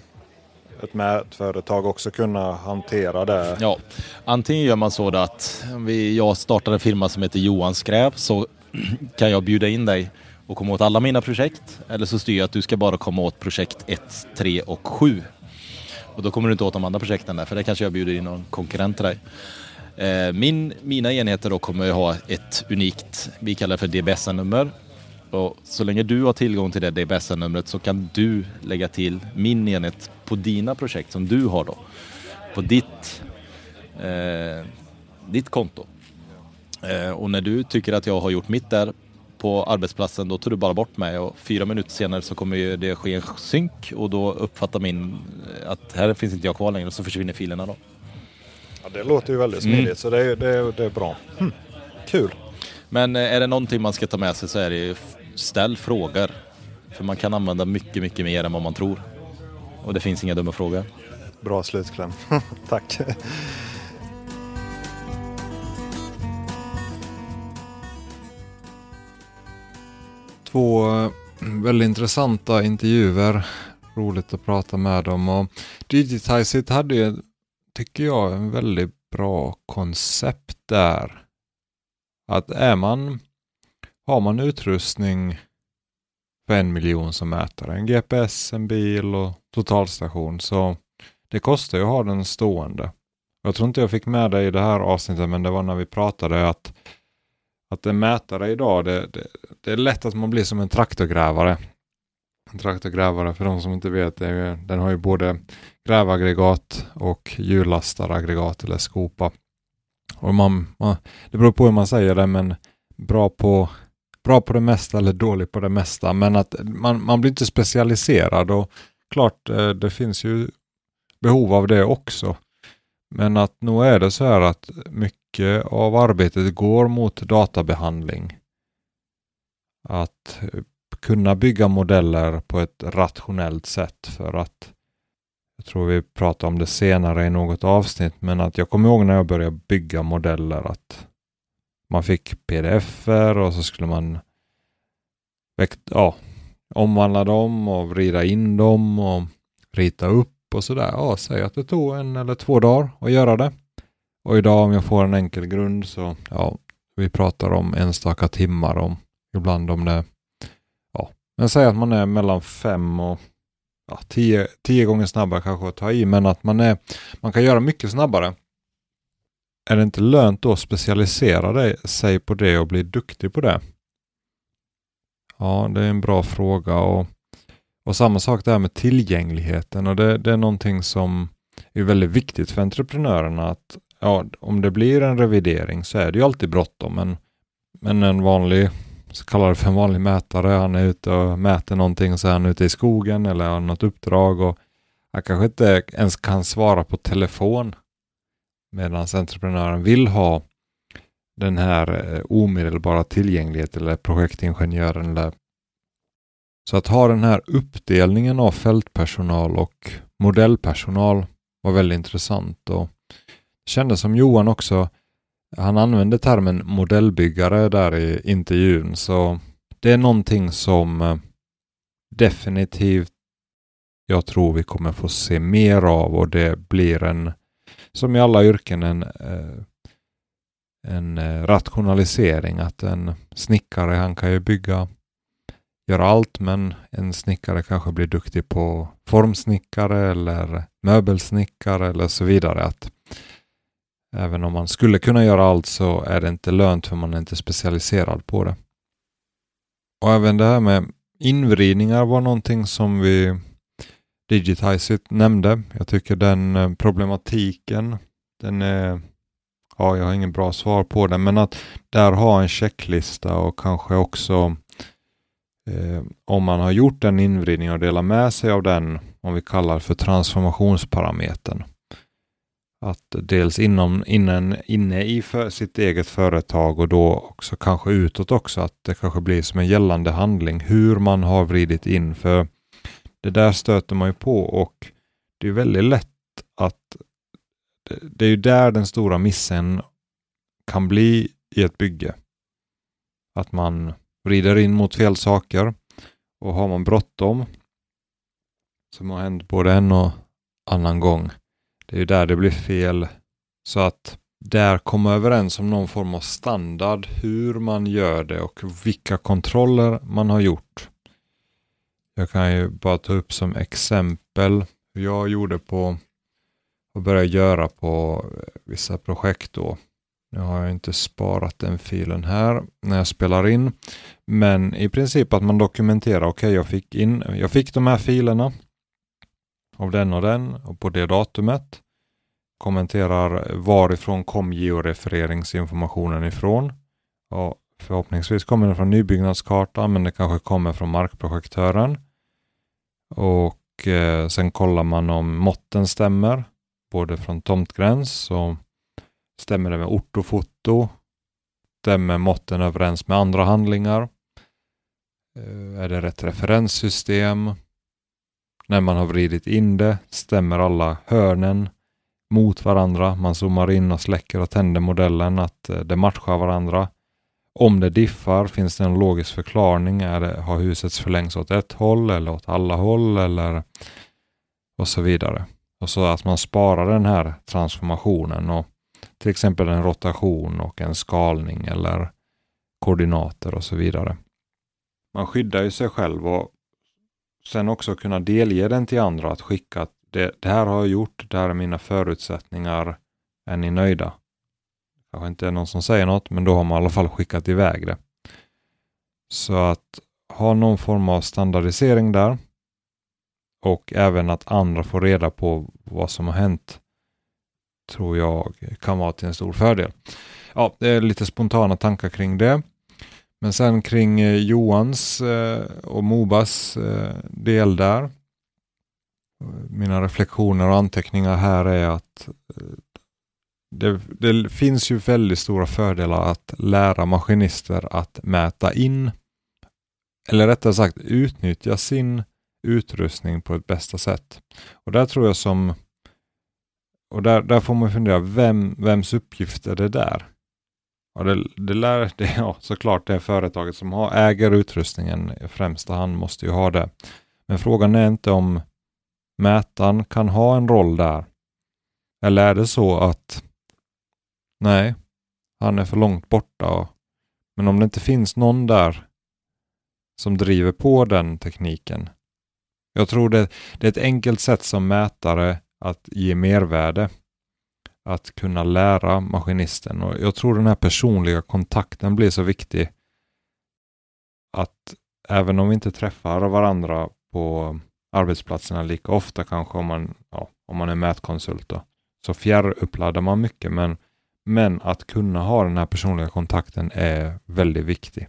[SPEAKER 1] ett mätföretag också kunna hantera det?
[SPEAKER 4] Ja, antingen gör man så att vi, jag startar en firma som heter Johan Skräv så kan jag bjuda in dig och komma åt alla mina projekt. Eller så styr jag att du ska bara komma åt projekt 1, 3 och 7. Och då kommer du inte åt de andra projekten där för det kanske jag bjuder in någon konkurrent till dig. Eh, min, mina enheter då kommer ju ha ett unikt, vi kallar det för DBSN-nummer. Och så länge du har tillgång till det DBSN-numret så kan du lägga till min enhet på dina projekt som du har då. På ditt, eh, ditt konto. Eh, och när du tycker att jag har gjort mitt där på arbetsplatsen då tar du bara bort mig och fyra minuter senare så kommer ju det ske en synk och då uppfattar min eh, att här finns inte jag kvar längre och så försvinner filerna då.
[SPEAKER 1] Ja, det låter ju väldigt smidigt
[SPEAKER 4] Mm.
[SPEAKER 1] så det är, det, är, det är bra. Hm. Kul!
[SPEAKER 4] Men eh, är det någonting man ska ta med sig så är det ju ställ frågor. För man kan använda mycket, mycket mer än vad man tror. Och det finns inga dumma frågor.
[SPEAKER 1] Bra slutkläm. Tack! Två eh, väldigt intressanta intervjuer. Roligt att prata med dem. Och Digitizeit hade ju, tycker jag, en väldigt bra koncept där. Att är man, har man utrustning för en miljon som mätare, en GPS, en bil och totalstation, så det kostar ju att ha den stående. Jag tror inte jag fick med det i det här avsnittet, men det var när vi pratade att, att en mätare idag, det, det, det är lätt att man blir som en traktorgrävare. En traktorgrävare, för de som inte vet, det ju- den har ju både grävaggregat och hjullastaraggregat eller skopa. Och man, man, det beror på hur man säger det, men bra på, bra på det mesta eller dålig på det mesta. Men att man, man blir inte specialiserad och klart, eh, det finns ju behov av det också. Men att nog är det så här att mycket av arbetet går mot databehandling. Att eh, kunna bygga modeller på ett rationellt sätt för att jag tror vi pratade om det senare i något avsnitt, men att jag kommer ihåg när jag började bygga modeller att man fick pdf-er och så skulle man ja, omvandla dem och vrida in dem och rita upp och sådär. Ja, säg att det tog en eller två dagar att göra det. Och idag om jag får en enkel grund så, ja, vi pratar om enstaka timmar om ibland om det, ja, men säg att man är mellan fem och ja, tio, tio gånger snabbare kanske att ta i, men att man, är, man kan göra mycket snabbare. Är det inte lönt då att specialisera dig, sig på det och bli duktig på det? Ja, det är en bra fråga och, och samma sak där med tillgängligheten och det, det är någonting som är väldigt viktigt för entreprenörerna att ja, om det blir en revidering så är det ju alltid bråttom men, men en vanlig så kallar det för en vanlig mätare. Han är ute och mäter någonting och så är han ute i skogen eller har något uppdrag och han kanske inte ens kan svara på telefon medan entreprenören vill ha den här eh, omedelbara tillgängligheten eller projektingenjören. Eller så att ha den här uppdelningen av fältpersonal och modellpersonal var väldigt intressant och det kändes som Johan också han använde termen modellbyggare där i intervjun så det är någonting som eh, definitivt jag tror vi kommer få se mer av och det blir en, som i alla yrken, en, eh, en eh, rationalisering. Att en snickare, han kan ju bygga, göra allt, men en snickare kanske blir duktig på formsnickare eller möbelsnickare eller så vidare. Att Även om man skulle kunna göra allt så är det inte lönt för man är inte specialiserad på det. Och även det här med invridningar var någonting som vi Digitizeit nämnde. Jag tycker den eh, problematiken, den är, ja jag har ingen bra svar på den, men att där ha en checklista och kanske också eh, om man har gjort en invridning och dela med sig av den, om vi kallar för transformationsparametern att dels inom, innan, inne i för, sitt eget företag och då också kanske utåt också, att det kanske blir som en gällande handling hur man har vridit in. För det där stöter man ju på och det är väldigt lätt att det, det är ju där den stora missen kan bli i ett bygge. Att man vrider in mot fel saker och har man bråttom som har hänt både en och annan gång det är ju där det blir fel. Så att där komma överens om någon form av standard, hur man gör det och vilka kontroller man har gjort. Jag kan ju bara ta upp som exempel hur jag gjorde på och började göra på eh, vissa projekt då. Nu har jag inte sparat den filen här när jag spelar in. Men i princip att man dokumenterar, okej okay, jag fick in, jag fick de här filerna av den och den och på det datumet. Kommenterar varifrån kom georefereringsinformationen ifrån. Och förhoppningsvis kommer den från nybyggnadskartan men det kanske kommer från markprojektören. Och eh, sen kollar man om måtten stämmer. Både från tomtgräns och stämmer det med ortofoto. Stämmer måtten överens med andra handlingar. Eh, är det rätt referenssystem? När man har vridit in det, stämmer alla hörnen mot varandra. Man zoomar in och släcker och tänder modellen, att eh, det matchar varandra. Om det diffar, finns det en logisk förklaring? Är det, har huset förlängts åt ett håll eller åt alla håll eller och så vidare. Och så att man sparar den här transformationen och till exempel en rotation och en skalning eller koordinater och så vidare. Man skyddar ju sig själv och sen också kunna delge den till andra att skicka det, det här har jag gjort, det här är mina förutsättningar, är ni nöjda? Kanske inte är någon som säger något, men då har man i alla fall skickat iväg det. Så att ha någon form av standardisering där och även att andra får reda på vad som har hänt. tror jag kan vara till en stor fördel. Ja, det är lite spontana tankar kring det. Men sen kring eh, Johans eh, och Mobas eh, del där. Mina reflektioner och anteckningar här är att det, det, finns ju väldigt stora fördelar att lära maskinister att mäta in eller rättare sagt utnyttja sin utrustning på ett bästa sätt. Och där tror jag som och där, där får man fundera, vem, vems uppgift är det där? Ja, det, det lär, det, ja, såklart det företaget som har, äger utrustningen i främsta hand måste ju ha det. Men frågan är inte om mätaren kan ha en roll där. Eller är det så att nej, han är för långt borta. Och, men om det inte finns någon där som driver på den tekniken. Jag tror det, det är ett enkelt sätt som mätare att ge mervärde att kunna lära maskinisten. Och jag tror den här personliga kontakten blir så viktig att även om vi inte träffar varandra på arbetsplatserna lika ofta kanske om man, ja, om man är mätkonsult då, så fjärruppladdar man mycket men, men att kunna ha den här personliga kontakten är väldigt viktig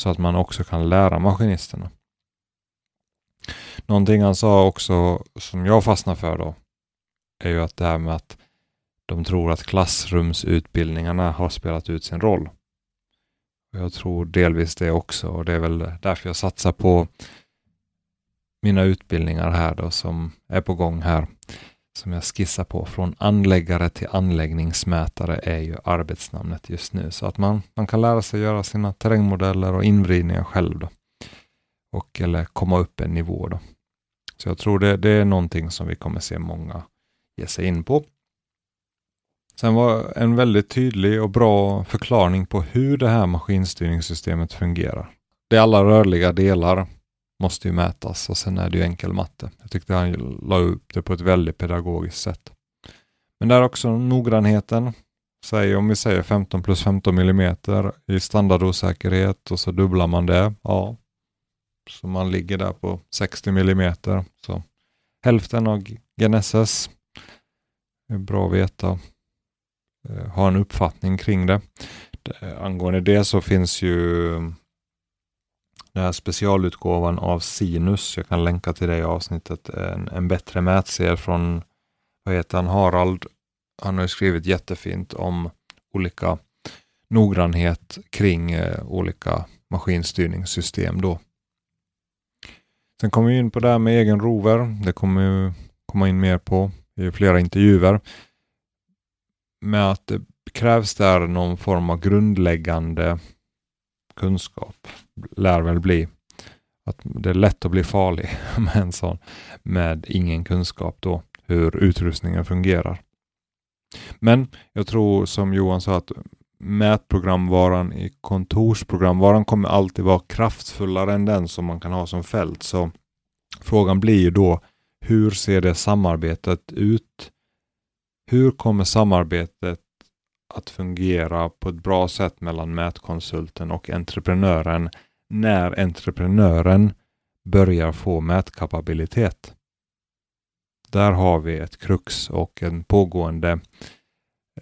[SPEAKER 1] så att man också kan lära maskinisterna. Någonting han sa också som jag fastnar för då är ju att det här med att de tror att klassrumsutbildningarna har spelat ut sin roll. Jag tror delvis det också och det är väl därför jag satsar på mina utbildningar här då som är på gång här som jag skissar på från anläggare till anläggningsmätare är ju arbetsnamnet just nu så att man, man kan lära sig göra sina terrängmodeller och invridningar själv då. Och eller komma upp en nivå då. Så jag tror det, det är någonting som vi kommer se många ge sig in på. Sen var en väldigt tydlig och bra förklaring på hur det här maskinstyrningssystemet fungerar. Det är alla rörliga delar måste ju mätas och sen är det ju enkel matte. Jag tyckte han la upp det på ett väldigt pedagogiskt sätt. Men där också noggrannheten. Säg om vi säger 15 plus 15 millimeter i standardosäkerhet och så dubblar man det. Ja, så man ligger där på 60 millimeter. Så hälften av GNSS. Det är bra att veta. Eh, ha en uppfattning kring det. Angående det så finns ju den här specialutgåvan av Sinus, jag kan länka till det i avsnittet, en, en bättre mätserie från, vad heter han, Harald. Han har ju skrivit jättefint om olika noggrannhet kring eh, olika maskinstyrningssystem då. Sen kommer vi in på det här med egen rover. Det kommer ju komma in mer på i flera intervjuer med att det krävs där någon form av grundläggande kunskap. Lär väl bli. Att det är lätt att bli farlig med en sån med ingen kunskap då hur utrustningen fungerar. Men jag tror som Johan sa att mätprogramvaran i kontorsprogramvaran kommer alltid vara kraftfullare än den som man kan ha som fält. Så frågan blir ju då hur ser det samarbetet ut hur kommer samarbetet att fungera på ett bra sätt mellan mätkonsulten och entreprenören när entreprenören börjar få mätkapabilitet? Där har vi ett krux och en pågående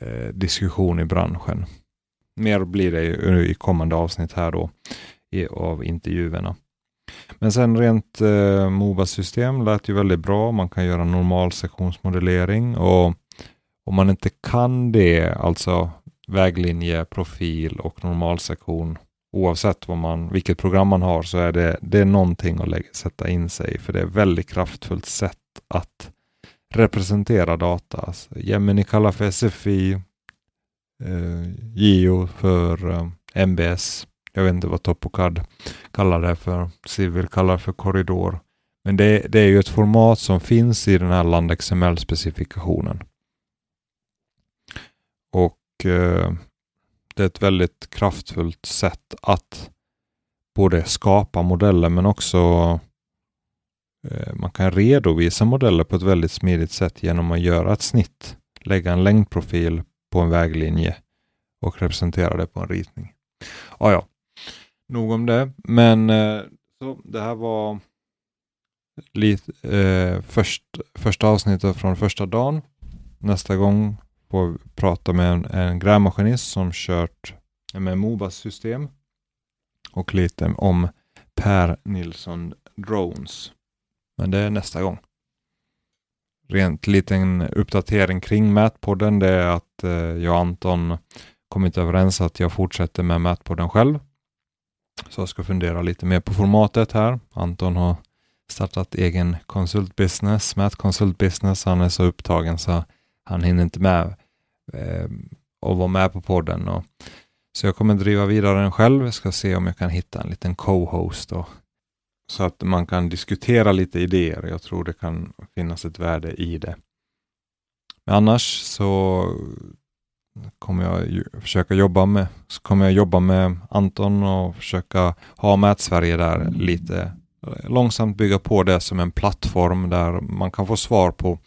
[SPEAKER 1] eh, diskussion i branschen. Mer blir det ju i kommande avsnitt här då i, av intervjuerna. Men sen rent eh, MOBA-system lät ju väldigt bra. Man kan göra normal sektionsmodellering och om man inte kan det, alltså väglinje, profil och normalsektion, oavsett vad man, vilket program man har, så är det, det är någonting att lägga, sätta in sig för det är ett väldigt kraftfullt sätt att representera data. Alltså, Gemini kallar för SFI, eh, Geo för eh, MBS, jag vet inte vad Topocad kallar det för, Civil kallar för korridor. Men det, det är ju ett format som finns i den här LandXML-specifikationen. Och eh, det är ett väldigt kraftfullt sätt att både skapa modeller men också eh, man kan redovisa modeller på ett väldigt smidigt sätt genom att göra ett snitt, lägga en längdprofil på en väglinje och representera det på en ritning. Ja, ja. Nog om det, men eh, så det här var lite, eh, först, första avsnittet från första dagen. Nästa gång på att prata med en, en grävmaskinist som kört med Mobas system och lite om Per Nilsson Drones. Men det är nästa gång. Rent liten uppdatering kring Mätpodden det är att eh, jag och Anton kommit överens att jag fortsätter med Mätpodden själv. Så jag ska fundera lite mer på formatet här. Anton har startat egen konsultbusiness, mätkonsultbusiness. Han är så upptagen så han hinner inte med eh, och vara med på podden. Och, så jag kommer driva vidare den själv. Jag ska se om jag kan hitta en liten co-host så att man kan diskutera lite idéer. Jag tror det kan finnas ett värde i det. Men annars så kommer jag försöka jobba med, så kommer jag jobba med Anton och försöka ha Mätsverige där lite långsamt bygga på det som en plattform där man kan få svar på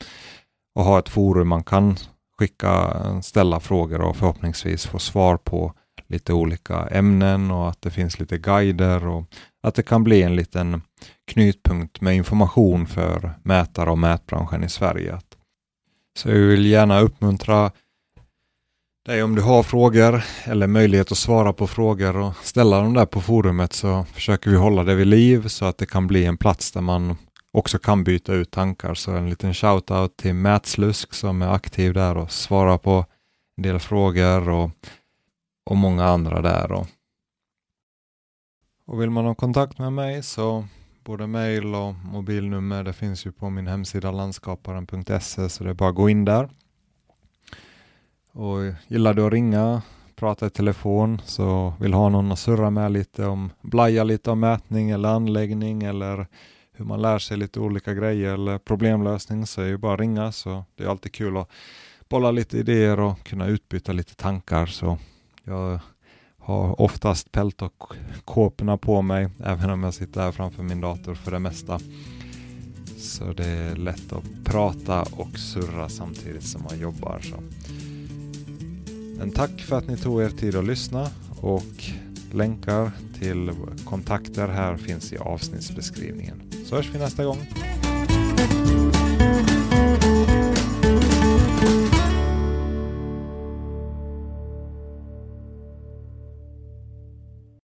[SPEAKER 1] och ha ett forum man kan skicka, ställa frågor och förhoppningsvis få svar på lite olika ämnen och att det finns lite guider och att det kan bli en liten knutpunkt med information för mätare och mätbranschen i Sverige. Så jag vill gärna uppmuntra dig om du har frågor eller möjlighet att svara på frågor och ställa dem där på forumet så försöker vi hålla det vid liv så att det kan bli en plats där man också kan byta ut tankar. Så en liten shout-out till Mätslusk som är aktiv där och svarar på en del frågor och, och många andra där. Och, och vill man ha kontakt med mig så både mail och mobilnummer det finns ju på min hemsida landskaparen.se så det är bara att gå in där. Och gillar du att ringa, prata i telefon, så vill ha någon att surra med lite om, blaja lite om mätning eller anläggning eller hur man lär sig lite olika grejer eller problemlösning så är det bara att ringa så det är alltid kul att bolla lite idéer och kunna utbyta lite tankar så jag har oftast pält och kåporna på mig även om jag sitter här framför min dator för det mesta. Så det är lätt att prata och surra samtidigt som man jobbar. Så. Men tack för att ni tog er tid att lyssna och länkar till kontakter här finns i avsnittsbeskrivningen. Så hörs vi nästa gång.